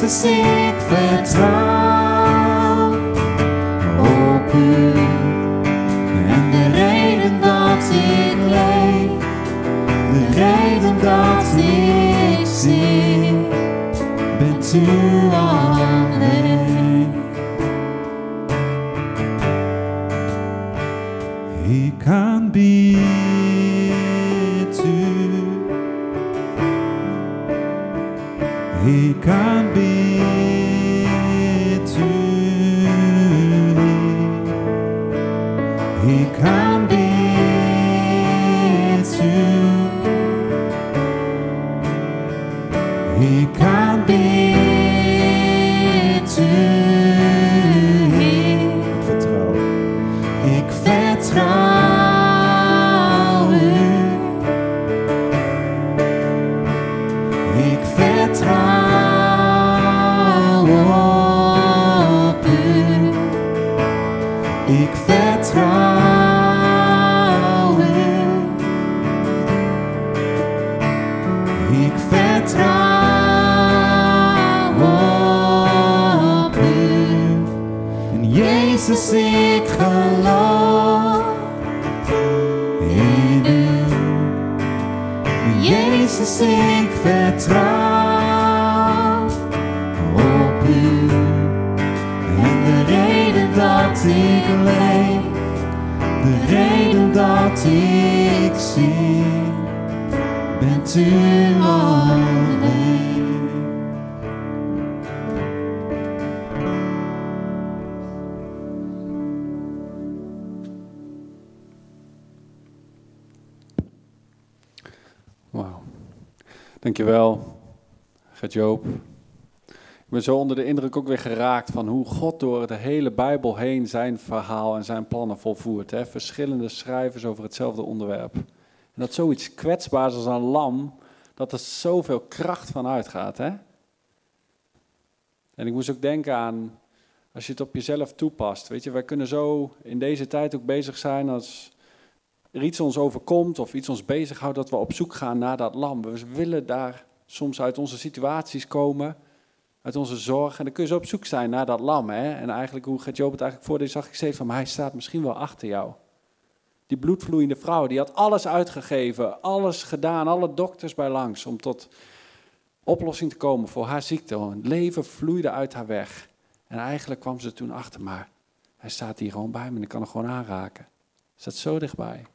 [SPEAKER 6] to seek the op u.
[SPEAKER 1] Gert-Joop. Ik ben zo onder de indruk ook weer geraakt van hoe God door de hele Bijbel heen zijn verhaal en zijn plannen volvoert. Hè? Verschillende schrijvers over hetzelfde onderwerp. En dat zoiets kwetsbaars als een lam, dat er zoveel kracht van uitgaat. Hè? En ik moest ook denken aan, als je het op jezelf toepast. Weet je, wij kunnen zo in deze tijd ook bezig zijn als er iets ons overkomt of iets ons bezighoudt, dat we op zoek gaan naar dat lam. We willen daar soms uit onze situaties komen, uit onze zorg. En dan kun je zo op zoek zijn naar dat lam. Hè? En eigenlijk, hoe gaat Job het eigenlijk voor? zag ik steeds van, maar hij staat misschien wel achter jou. Die bloedvloeiende vrouw, die had alles uitgegeven, alles gedaan, alle dokters bij langs, om tot oplossing te komen voor haar ziekte. Het leven vloeide uit haar weg. En eigenlijk kwam ze toen achter, maar hij staat hier gewoon bij me en ik kan hem gewoon aanraken. Hij staat zo dichtbij.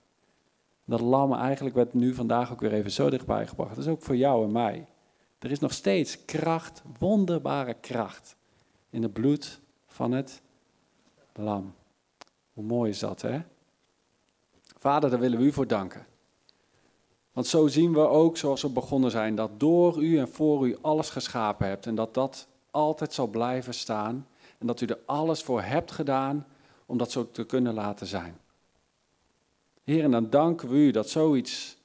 [SPEAKER 1] Dat lam eigenlijk werd nu vandaag ook weer even zo dichtbij gebracht. Dat is ook voor jou en mij. Er is nog steeds kracht, wonderbare kracht, in het bloed van het lam. Hoe mooi is dat, hè? Vader, daar willen we u voor danken. Want zo zien we ook, zoals we begonnen zijn, dat door u en voor u alles geschapen hebt. En dat dat altijd zal blijven staan. En dat u er alles voor hebt gedaan om dat zo te kunnen laten zijn. Heer, en dan danken we u dat zoiets,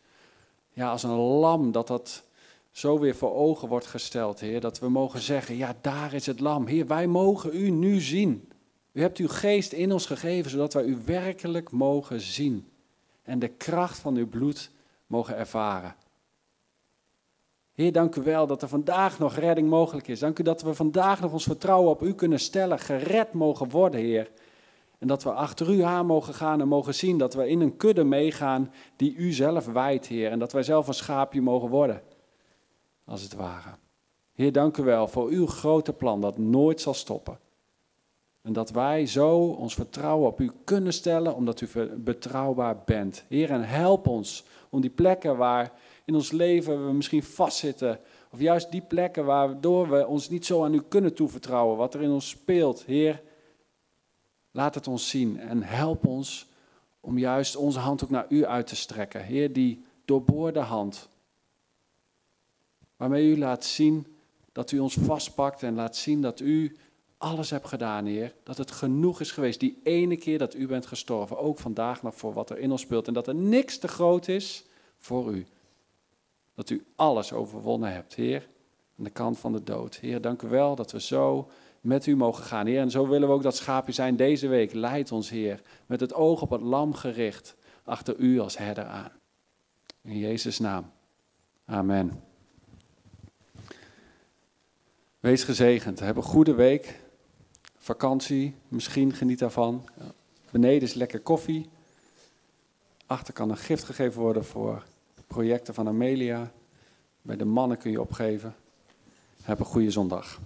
[SPEAKER 1] ja, als een lam, dat dat zo weer voor ogen wordt gesteld, Heer. Dat we mogen zeggen, ja, daar is het lam. Heer, wij mogen u nu zien. U hebt uw geest in ons gegeven, zodat wij u werkelijk mogen zien. En de kracht van uw bloed mogen ervaren. Heer, dank u wel dat er vandaag nog redding mogelijk is. Dank u dat we vandaag nog ons vertrouwen op u kunnen stellen, gered mogen worden, Heer. En dat we achter u aan mogen gaan en mogen zien dat we in een kudde meegaan die u zelf wijdt, Heer. En dat wij zelf een schaapje mogen worden, als het ware. Heer, dank u wel voor uw grote plan dat nooit zal stoppen. En dat wij zo ons vertrouwen op u kunnen stellen, omdat u betrouwbaar bent. Heer, en help ons om die plekken waar in ons leven we misschien vastzitten, of juist die plekken waardoor we ons niet zo aan u kunnen toevertrouwen, wat er in ons speelt. Heer, Laat het ons zien en help ons om juist onze hand ook naar u uit te strekken. Heer, die doorboorde hand. Waarmee u laat zien dat u ons vastpakt en laat zien dat u alles hebt gedaan, Heer. Dat het genoeg is geweest, die ene keer dat u bent gestorven. Ook vandaag nog voor wat er in ons speelt. En dat er niks te groot is voor u. Dat u alles overwonnen hebt, Heer. Aan de kant van de dood. Heer, dank u wel dat we zo met u mogen gaan, Heer. En zo willen we ook dat schaapje zijn deze week. Leid ons, Heer, met het oog op het lam gericht, achter u als herder aan. In Jezus' naam. Amen. Wees gezegend. Heb een goede week. Vakantie, misschien geniet daarvan. Beneden is lekker koffie. Achter kan een gift gegeven worden voor projecten van Amelia. Bij de mannen kun je opgeven. Heb een goede zondag.